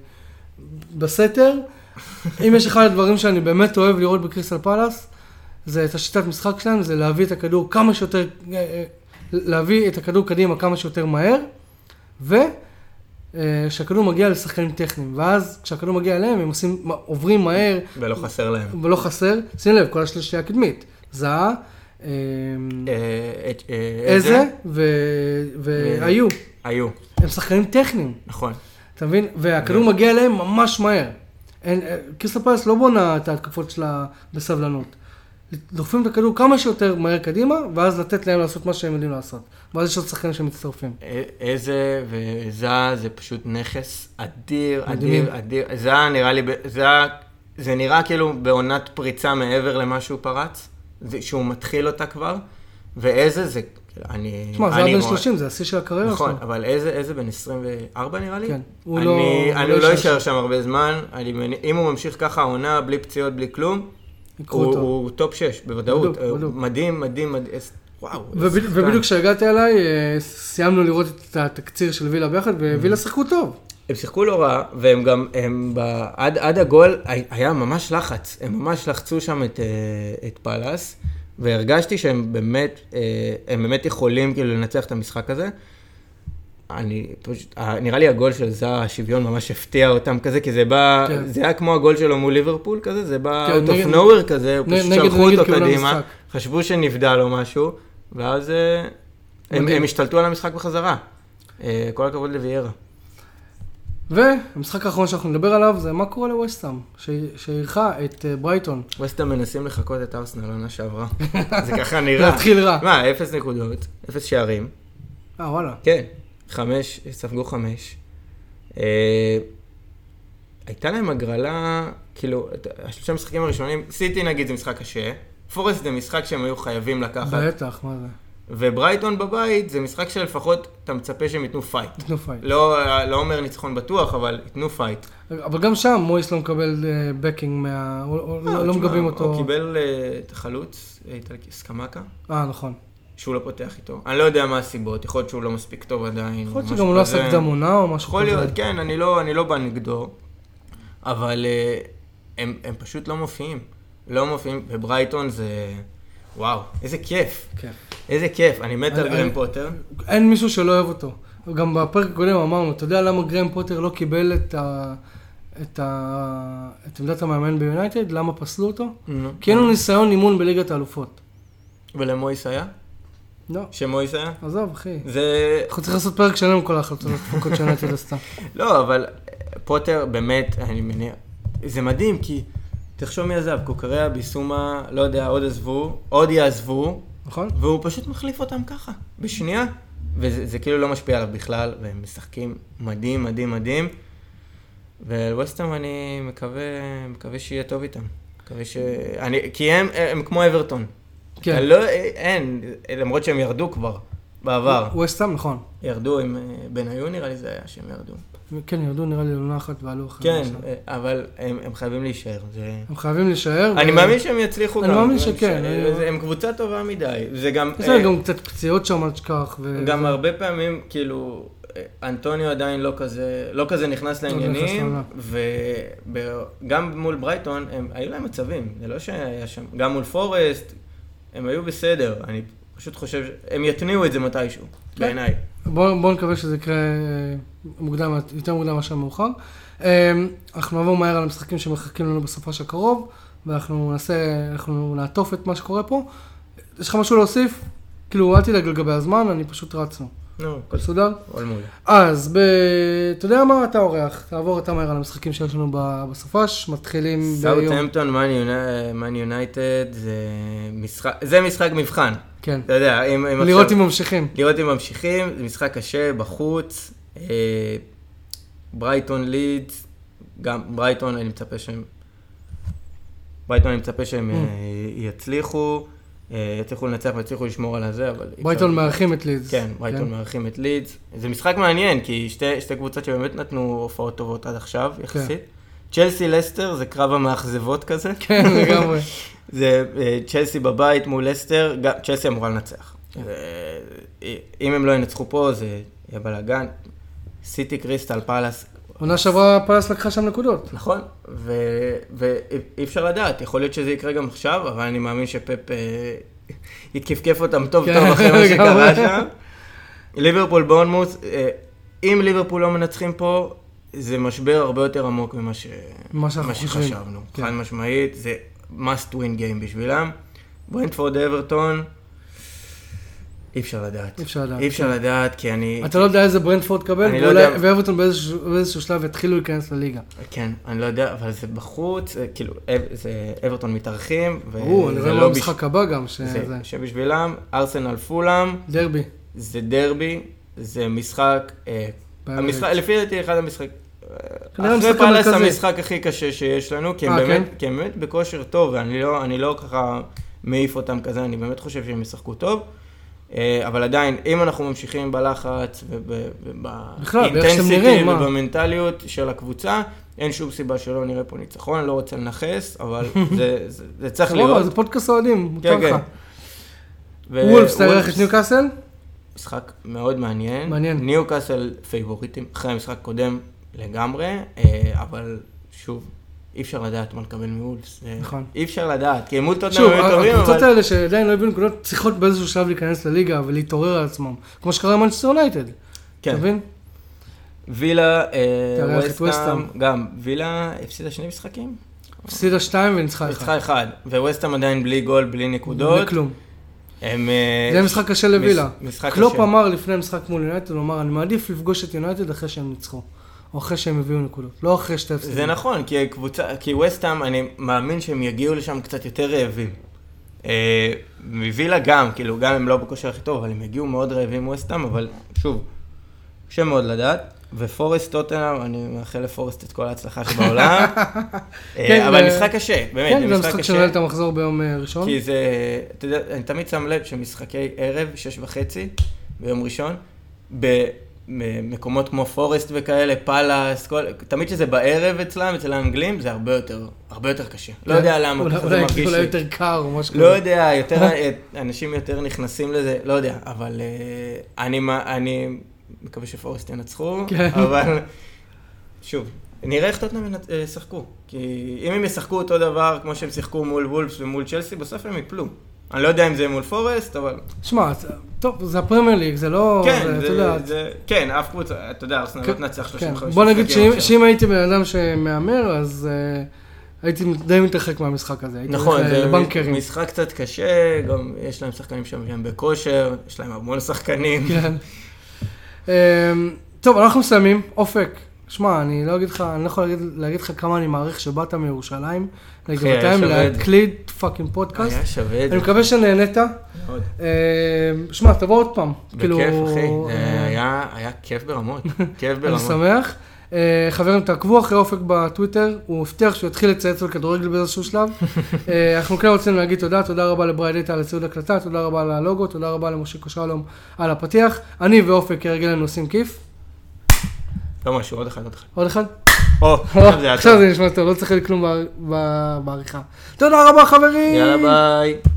בסתר. אם יש אחד הדברים שאני באמת אוהב לראות בקריסטל פלאס, זה את השיטת משחק שלהם, זה להביא את הכדור כמה שיותר, אה, אה, להביא את הכדור קדימה כמה שיותר מהר, ושהכדור מגיע לשחקנים טכניים. ואז כשהכדור מגיע אליהם, הם עושים, עוברים מהר, ולא חסר להם. ולא חסר, שים לב, כל השלישייה הקדמית. זהה, אה, אה, אה, איזה והיו. היו, הם שחקנים טכניים, נכון. אתה מבין? והכדור מגיע אליהם ממש מהר. אה, קריסטל פלס לא בונה את ההתקפות שלה בסבלנות. דוחפים את הכדור כמה שיותר מהר קדימה, ואז לתת להם לעשות מה שהם יודעים לעשות. ואז יש עוד שחקנים שמצטרפים. א- איזה וזה זה פשוט נכס אדיר. אדיר, אדיר. זה נראה לי, זה זה נראה כאילו בעונת פריצה מעבר למה שהוא פרץ, זה, שהוא מתחיל אותה כבר, ואיזה זה, אני... תשמע, זה היה בן רואה- 30, זה השיא של הקריירה שלו. נכון, אבל איזה, איזה בן 24 נראה לי? כן, הוא אני, לא- אני לא לא אשאר שם הרבה זמן, אם הוא ממשיך ככה העונה, בלי פציעות, בלי כלום, ייקחו הוא, אותו. הוא top 6, בוודאות. בדיוק, הוא בדיוק. מדהים, מדהים, מדהים, וואו. ובדיוק-. ובדיוק כשהגעתי אליי, אה, סיימנו לראות את התקציר של וילה ביחד, ווילה שיחקו טוב. הם שיחקו לא רע, והם גם, הם ב, עד, עד הגול היה ממש לחץ, הם ממש לחצו שם את, אה, את פאלאס, והרגשתי שהם באמת, אה, הם באמת יכולים כאילו לנצח את המשחק הזה. אני פשוט, ה- נראה לי הגול של זה, השוויון ממש הפתיע אותם כזה, כי זה בא, כן. זה היה כמו הגול שלו מול ליברפול כזה, זה בא כן, out נגד- of nowhere כזה, נ- פשוט נגד- שלחו נגד אותו קדימה, המשחק. חשבו שנבדל או משהו, ואז אה, הם. הם השתלטו על המשחק בחזרה. אה, כל הכבוד לוויירה. והמשחק האחרון שאנחנו נדבר עליו זה מה קורה לווסטהאם, ש- שאירחה את אה, ברייטון. ווסטהאם מנסים לחקות את ארסנל עונה שעברה. זה ככה נראה. להתחיל רע. מה, אפס נקודות, אפס שערים. אה, וואלה. כן, חמש, ספגו חמש. אה, הייתה להם הגרלה, כאילו, השלושה משחקים הראשונים, סיטי נגיד זה משחק קשה, פורסט זה משחק שהם היו חייבים לקחת, בטח, מה זה? וברייטון בבית זה משחק שלפחות אתה מצפה שהם ייתנו פייט. ייתנו פייט. לא, לא אומר ניצחון בטוח, אבל ייתנו פייט. אבל גם שם מויס לא מקבל אה, backing מה... הוא- הוא- אה, לא תשמע, מגבים אותו. הוא קיבל אה, את החלוץ, אה, סקמקה. אה, נכון. שהוא לא פותח איתו. אני לא יודע מה הסיבות, יכול להיות שהוא לא מספיק טוב עדיין. יכול להיות שגם הוא לא. עשה קדם עונה או משהו יכול כזה. להיות, כן, אני לא, אני לא בא נגדו, אבל אה, הם, הם פשוט לא מופיעים. לא מופיעים, וברייטון זה... וואו, איזה כיף. כן. איזה כיף, אני מת על גרם פוטר. אין מישהו שלא אוהב אותו. גם בפרק הקודם אמרנו, אתה יודע למה גרם פוטר לא קיבל את, ה... את, ה... את עמדת המאמן ביונייטד? למה פסלו אותו? נו. כי אין לו ניסיון אימון בליגת האלופות. ולמויס היה? לא, שמויס היה? עזוב, אחי. זה... אנחנו צריכים לעשות פרק שלם עם כל ההחלטות הדפוקות שיונייטד עשתה. לא, אבל פוטר באמת, אני מניח... זה מדהים, כי תחשוב מי עזב, קוקריה, ביסומה, לא יודע, עוד עזבו, עוד יעזבו, נכון? והוא פשוט מחליף אותם ככה, בשנייה. וזה זה כאילו לא משפיע עליו בכלל, והם משחקים מדהים, מדהים, מדהים. ולווסטהאם אני מקווה, מקווה שיהיה טוב איתם. מקווה ש... אני, כי הם, הם כמו אברטון. כן. אני לא, אין, למרות שהם ירדו כבר, בעבר. ווסטהאם, נכון. ירדו עם אה, בניון נראה לי זה היה שהם ירדו. כן, ירדו נראה לי לעונה אחת ועלו אחרי כן. אה, אבל הם, הם חייבים להישאר. זה... הם חייבים להישאר. אני ו- מאמין שהם יצליחו אני גם. מאמין ש- שכן, ש- אני- הם קבוצה טובה מדי. זה גם... יש להם אה, גם קצת פציעות שם, אל תשכח. ו- גם הרבה פעמים, כאילו, אנטוניו עדיין לא כזה, לא כזה נכנס לא לעניינים. וגם מול ברייטון, הם, היו להם מצבים, זה לא שהיה שם, גם מול פורסט, הם היו בסדר, אני פשוט חושב, הם יתניעו את זה מתישהו, כן. בעיניי. בואו בוא נקווה שזה יקרה אה, מוקדם, יותר מוקדם מאשר מאוחר. אה, אנחנו נעבור מהר על המשחקים שמחכים לנו בסופש הקרוב, ואנחנו נעשה, אנחנו נעטוף את מה שקורה פה. יש לך משהו להוסיף? כאילו, אל תדאג לגבי הזמן, אני פשוט רצנו. נו, הכל מסודר? הכל מעולה. אז, ב... אתה יודע מה? אתה אורח. תעבור אתה מהר על המשחקים שיש לנו בסופש, מתחילים ביום... סאוטהמפטון, מן יונייטד, זה משחק, זה משחק מבחן. כן. אתה יודע, אם, אם לראות עכשיו- אם ממשיכים. לראות אם ממשיכים, זה משחק קשה, בחוץ. אה, ברייטון לידס, גם ברייטון, אני מצפה שהם... ברייטון, אני מצפה שהם Mm. אה, יצליחו, יצליחו לנצח ויצליחו לשמור על הזה, אבל... ברייטון מארחים את לידס. כן, ברייטון מארחים את לידס. זה משחק מעניין, כי שתי, שתי קבוצות שבאמת נתנו הופעות טובות עד עכשיו, יחסית. צ'לסי לסטר זה קרב המאכזבות כזה. כן, לגמרי. זה אה, צ'לסי בבית מול לסטר, צ'לסי אמורה לנצח. כן. אה, אם הם לא ינצחו פה, זה יהיה בלאגן. סיטי קריסטל פאלאס, עונה שעברה פלס לקחה שם נקודות. נכון, ואי אפשר לדעת, יכול להיות שזה יקרה גם עכשיו, אבל אני מאמין שפפ אה, יתקפקף אותם טוב כן, טוב אחרי מה שקרה. שם. ליברפול בורנמוס, אה, אם ליברפול לא מנצחים פה, זה משבר הרבה יותר עמוק ממה ש-. שחשבנו. כן. חד משמעית, זה must win game בשבילם. ברנדפורד אברטון, אי אפשר לדעת. אי אפשר לדעת. אי אפשר לדעת, כי אני... אתה לא יודע איזה ברנדפורד תקבל, לא. ואברטון באיזשהו שלב יתחילו להיכנס לליגה. כן, אני לא יודע, אבל זה בחוץ, זה כאילו, זה אברטון מתארחים, ברור, אני וזה רואה לא במשחק הבא גם, שזה זה שבשבילם, ארסנל פולאם, דרבי. זה דרבי, זה משחק, אה. המשחק, לפי דעתי אחד המשחק, אחרי המרכזי. המשחק הכי קשה שיש לנו, כי הם אה, באמת, כן? באמת בכושר טוב, ואני לא, לא ככה מעיף אותם כזה, אני באמת חושב שהם ישחקו טוב. אה, אבל עדיין, אם אנחנו ממשיכים בלחץ מה? ובמנטליות של הקבוצה, אין שום סיבה שלא נראה פה ניצחון, לא רוצה לנכס, אבל זה, זה, זה צריך להיות. זה פודקאסט אוהדים, מותר כן, כן. לך. ו- וולפס, תארח את ניוקאסל? משחק מאוד מעניין. מעניין. ניו קאסל פייבוריטים, אחרי המשחק הקודם לגמרי, אה, אבל שוב, אי אפשר לדעת מה לקבל מוולפס. אה, נכון. אי אפשר לדעת, כי מול טוטנאם שוב, היו טובים, הקבוצות אבל... האלה שעדיין לא הביאו נקודות, צריכות באיזשהו שלב להיכנס לליגה ולהתנער על עצמם. כמו שקרה עם מנצ'סטר יונייטד. אתה כן. מבין? וילה, ווסטהאם, וסטהאם. גם, וילה הפסידה שני משחקים? הפסידה שתיים וניצחה אחד. ניצחה אחד, וווסטהאם עדיין בלי גול, בלי נקודות. בלי כלום. הם... אה, זה משחק קשה לווילה. מש- משחק קלופ קשה. אמר לפני המשחק מול יונייטד, הוא אמר, אני מעדיף לפגוש את יונייטד אחרי שהם ניצחו. או אחרי שהם הביאו נקודות. לא אחרי שתי הפסדים. זה נכון, כי קבוצה, כי וסטהאם, אני מאמין שהם יגיעו לשם קצת יותר רעבים. אה, מווילה גם, כאילו, גם הם לא בכושר הכי טוב, אבל הם יגיעו מאוד רעבים וסטהאם, אבל שוב, קשה מאוד לדעת. ופורסט טוטנאם, אני מאחל לפורסט את כל ההצלחה שבעולם. אה, כן, אבל משחק קשה, באמת, כן, זה משחק קשה. שנועל את המחזור ביום אה, ראשון. כי זה, אתה יודע, אני תמיד שם לב שמשחקי ערב, שש וחצי, ביום ראשון, במקומות כמו פורסט וכאלה, פאלאס, כל, תמיד שזה בערב אצלם, אצל האנגלים, זה הרבה יותר, הרבה יותר קשה. לא יודע למה, אולי- ככה זה אולי- מרגיש אולי לי. יותר קר או משהו לא יודע, יותר, אנשים יותר נכנסים לזה, לא יודע, אבל אה, אני, אני מקווה שפורסט ינצחו, כן. אבל שוב, נראה איך טוטנאם אה, ישחקו, כי אם הם ישחקו אותו דבר כמו שהם שיחקו מול וולפס ומול צ'לסי, בסוף הם יפלו. אני לא יודע אם זה מול פורסט, אבל שמע, טוב, זה הפרמייר ליג, זה לא... כן, זה- אתה יודע, זה, כן, אף קבוצה, אתה יודע, ארסנל כן, לא תנצח 35 בוא נגיד שאם- הייתי בן אדם שמהמר, אז אה, הייתי די מתרחק מהמשחק הזה. נכון, אה, זה לבנקרים. משחק קצת קשה, גם יש להם שחקנים שם שהם בכושר, יש להם המון שחקנים. כן. אמ, טוב, אנחנו מסיימים. אופק, שמע, אני לא אגיד לך, אני לא יכול להגיד, להגיד לך כמה אני מעריך שבאת מירושלים לגבעתיים. להקליט fucking פודקאסט. היה שווה את אני זה. מקווה שנהנית. מאוד. אמ, שמע, תבוא עוד פעם. כאילו, בכיף, אחי. זה אה, היה כיף ברמות. כיף אני ברמות. שמח. אה, חברים, תעקבו אחרי אופק בטוויטר, הוא הבטיח שהוא יתחיל לצייץ על כדורגל באיזשהו שלב. אה, אנחנו כן רוצים להגיד תודה, תודה רבה לבריידיטה על הציוד הקלטה, תודה רבה על הלוגו, תודה רבה למושיקו שלום על הפתיח. אני ואופק כרגלנו עושים כיף. לא משהו, עוד אחד, עוד אחד. עוד אחד? עכשיו. זה נשמע טוב, לא צריך כלום בעריכה. תודה רבה חברים! יאללה ביי.